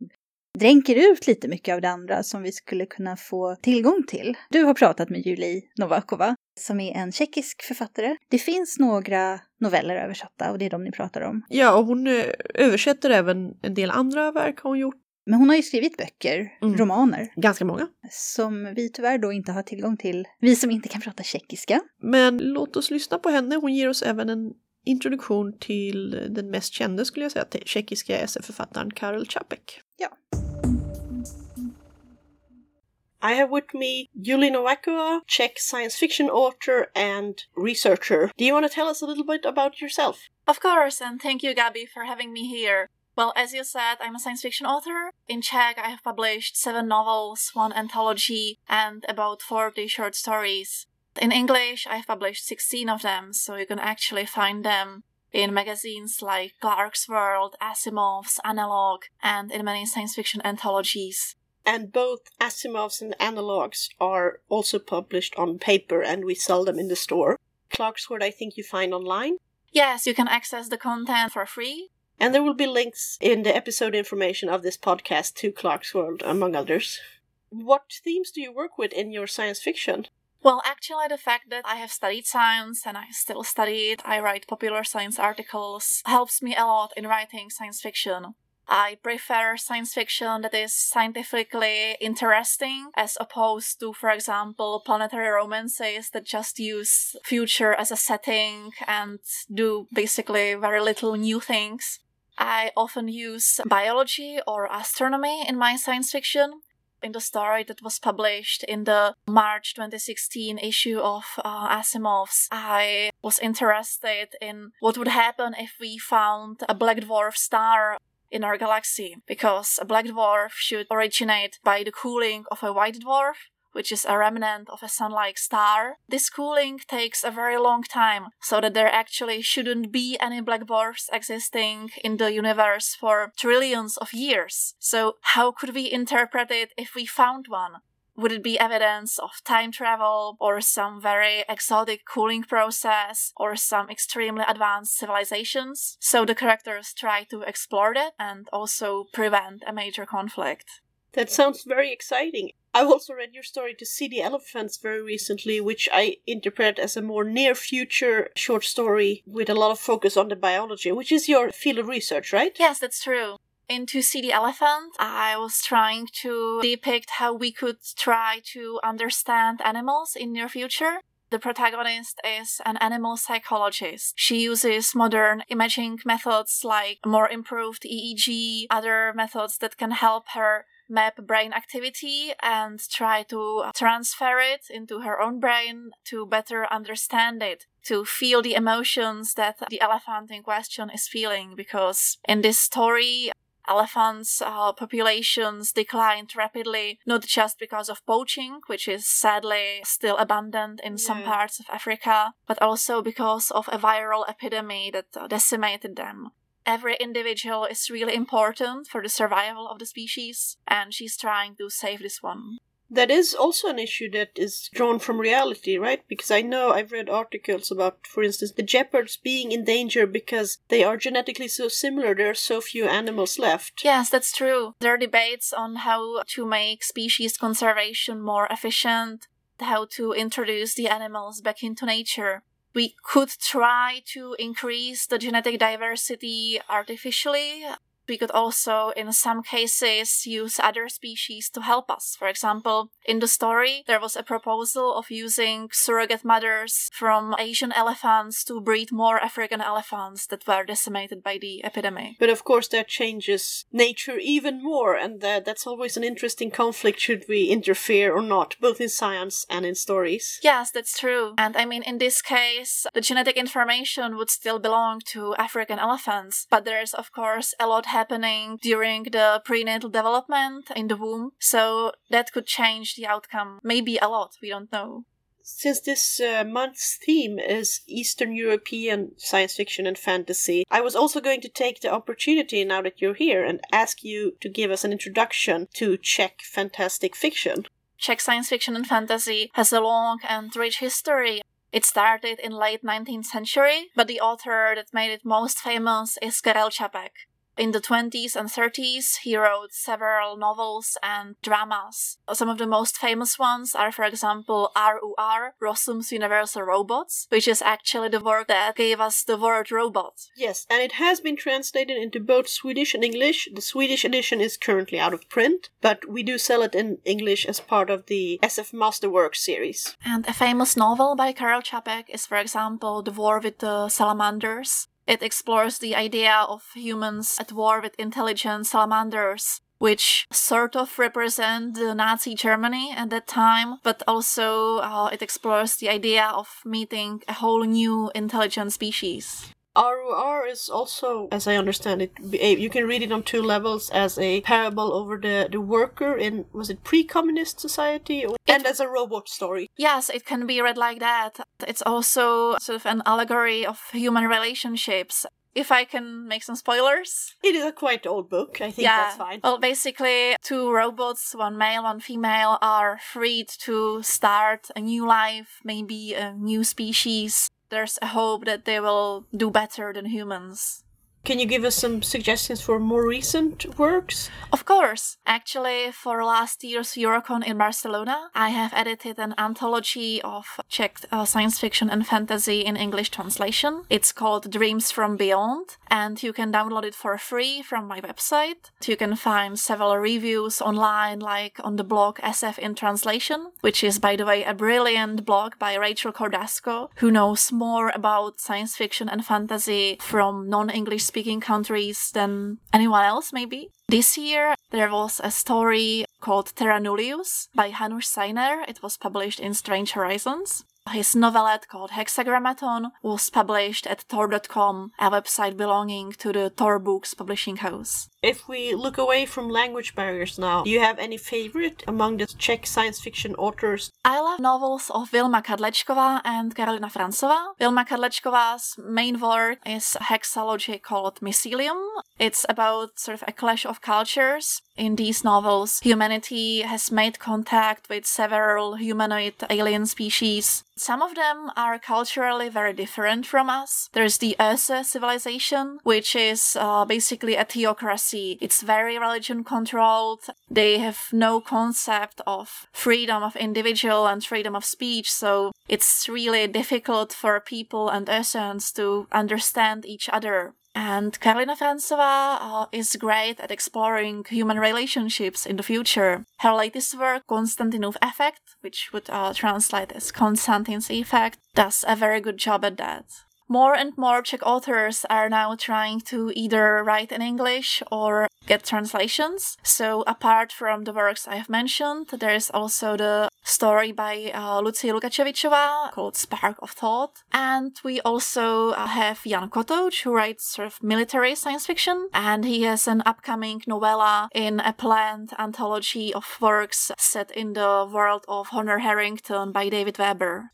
dränker ut lite mycket av det andra som vi skulle kunna få tillgång till. Du har pratat med Julie Novakova som är en tjeckisk författare. Det finns några noveller översatta och det är de ni pratar om. Ja, och hon eh, översätter även en del andra verk har hon gjort. Men hon har ju skrivit böcker, mm. romaner. Ganska många. Som vi tyvärr då inte har tillgång till, vi som inte kan prata tjeckiska. Men låt oss lyssna på henne, hon ger oss även en introduktion till den mest kända skulle jag säga, tjeckiska SF-författaren Karel Čapek. Ja. I have with me Julie Novakova, Czech science fiction author and researcher. Do you want to tell us a little bit about yourself? Of course, and thank you, Gabby, for having me here. Well, as you said, I'm a science fiction author. In Czech, I have published seven novels, one anthology, and about 40 short stories. In English, I have published 16 of them, so you can actually find them in magazines like Clark's World, Asimov's, Analog, and in many science fiction anthologies. And both Asimov's and Analogs are also published on paper, and we sell them in the store. Clarkesworld, I think you find online. Yes, you can access the content for free and there will be links in the episode information of this podcast to Clarkesworld, among others. What themes do you work with in your science fiction? Well, actually, the fact that I have studied science and I still study it, I write popular science articles, helps me a lot in writing science fiction. I prefer science fiction that is scientifically interesting as opposed to, for example, planetary romances that just use future as a setting and do basically very little new things. I often use biology or astronomy in my science fiction. In the story that was published in the March 2016 issue of uh, Asimov's, I was interested in what would happen if we found a black dwarf star in our galaxy, because a black dwarf should originate by the cooling of a white dwarf, which is a remnant of a sun like star. This cooling takes a very long time, so that there actually shouldn't be any black dwarfs existing in the universe for trillions of years. So, how could we interpret it if we found one? Would it be evidence of time travel, or some very exotic cooling process, or some extremely advanced civilizations? So the characters try to explore that and also prevent a major conflict. That sounds very exciting. I've also read your story to See the Elephants very recently, which I interpret as a more near future short story with a lot of focus on the biology, which is your field of research, right? Yes, that's true. In To See the Elephant, I was trying to depict how we could try to understand animals in near future. The protagonist is an animal psychologist. She uses modern imaging methods like more improved EEG, other methods that can help her map brain activity and try to transfer it into her own brain to better understand it, to feel the emotions that the elephant in question is feeling. Because in this story, elephants' uh, populations declined rapidly, not just because of poaching, which is sadly still abundant in yeah. some parts of Africa, but also because of a viral epidemic that decimated them every individual is really important for the survival of the species, and she's trying to save this one. That is also an issue that is drawn from reality, right? Because I know I've read articles about, for instance, the jeopards being in danger because they are genetically so similar, there are so few animals left. Yes, that's true. There are debates on how to make species conservation more efficient, how to introduce the animals back into nature we could try to increase the genetic diversity artificially we could also, in some cases, use other species to help us. For example, in the story, there was a proposal of using surrogate mothers from Asian elephants to breed more African elephants that were decimated by the epidemic. But of course, that changes nature even more, and that, that's always an interesting conflict should we interfere or not, both in science and in stories. Yes, that's true. And I mean, in this case, the genetic information would still belong to African elephants, but there's, of course, a lot happening during the prenatal development in the womb, so that could change the outcome. Maybe a lot, we don't know. Since this uh, month's theme is Eastern European science fiction and fantasy, I was also going to take the opportunity now that you're here and ask you to give us an introduction to Czech fantastic fiction. Czech science fiction and fantasy has a long and rich history. It started in late 19th century, but the author that made it most famous is Karel Čapek. In the 20s and 30s, he wrote several novels and dramas. Some of the most famous ones are, for example, RUR, Rossum's Universal Robots, which is actually the work that gave us the word robot. Yes, and it has been translated into both Swedish and English. The Swedish edition is currently out of print, but we do sell it in English as part of the SF Masterworks series. And a famous novel by Karel Čapek is, for example, The War with the Salamanders. It explores the idea of humans at war with intelligent salamanders, which sort of represent the Nazi Germany at that time, but also uh, it explores the idea of meeting a whole new intelligent species. ROR is also, as I understand it, you can read it on two levels as a parable over the, the worker in, was it pre communist society? Or, and as a robot story. Yes, it can be read like that. It's also sort of an allegory of human relationships. If I can make some spoilers. It is a quite old book. I think yeah. that's fine. Well, basically, two robots, one male, one female, are freed to start a new life, maybe a new species there's a hope that they will do better than humans. Can you give us some suggestions for more recent works? Of course. Actually, for last year's Eurocon in Barcelona, I have edited an anthology of Czech uh, science fiction and fantasy in English translation. It's called Dreams from Beyond, and you can download it for free from my website. You can find several reviews online, like on the blog SF in Translation, which is, by the way, a brilliant blog by Rachel Cordasco, who knows more about science fiction and fantasy from non English speaking countries than anyone else, maybe. This year, there was a story called Terra Nullius by Hanush Sainer. It was published in Strange Horizons. His novelette called Hexagrammaton was published at Tor.com, a website belonging to the Tor Books publishing house. If we look away from language barriers now, do you have any favorite among the Czech science fiction authors? I love novels of Vilma Kadlečková and Karolina Francová. Vilma Kadlečková's main work is a hexalogy called Mycelium. It's about sort of a clash of cultures. In these novels, humanity has made contact with several humanoid alien species. Some of them are culturally very different from us. There's the Ursa civilization, which is uh, basically a theocracy. It's very religion controlled. They have no concept of freedom of individual and freedom of speech, so it's really difficult for people and Ursans to understand each other. And Karolina Francová uh, is great at exploring human relationships in the future. Her latest work, Konstantinov Effect, which would uh, translate as Konstantin's Effect, does a very good job at that. More and more Czech authors are now trying to either write in English or get translations. So, apart from the works I have mentioned, there is also the story by uh, Lucie Lukačevičová called Spark of Thought. And we also uh, have Jan Kotoč, who writes sort of military science fiction, and he has an upcoming novella in a planned anthology of works set in the world of Honor Harrington by David Weber.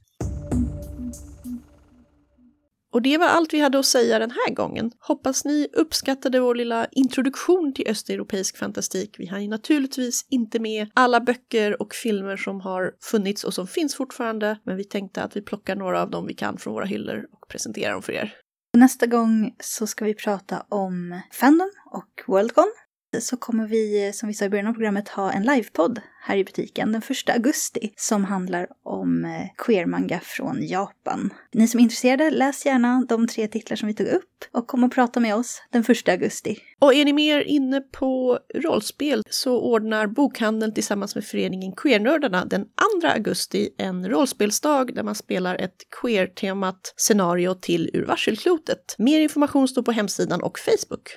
Och det var allt vi hade att säga den här gången. Hoppas ni uppskattade vår lilla introduktion till östeuropeisk fantastik. Vi har ju naturligtvis inte med alla böcker och filmer som har funnits och som finns fortfarande, men vi tänkte att vi plockar några av dem vi kan från våra hyllor och presenterar dem för er. Nästa gång så ska vi prata om Fandom och Worldcon så kommer vi, som vi sa i början av programmet, ha en livepodd här i butiken den 1 augusti som handlar om queermanga queer-manga från Japan. Ni som är intresserade, läs gärna de tre titlar som vi tog upp och kom och prata med oss den 1 augusti. Och är ni mer inne på rollspel så ordnar bokhandeln tillsammans med föreningen Queernördarna den 2 augusti en rollspelsdag där man spelar ett queer-temat scenario till Ur varselklotet. Mer information står på hemsidan och Facebook.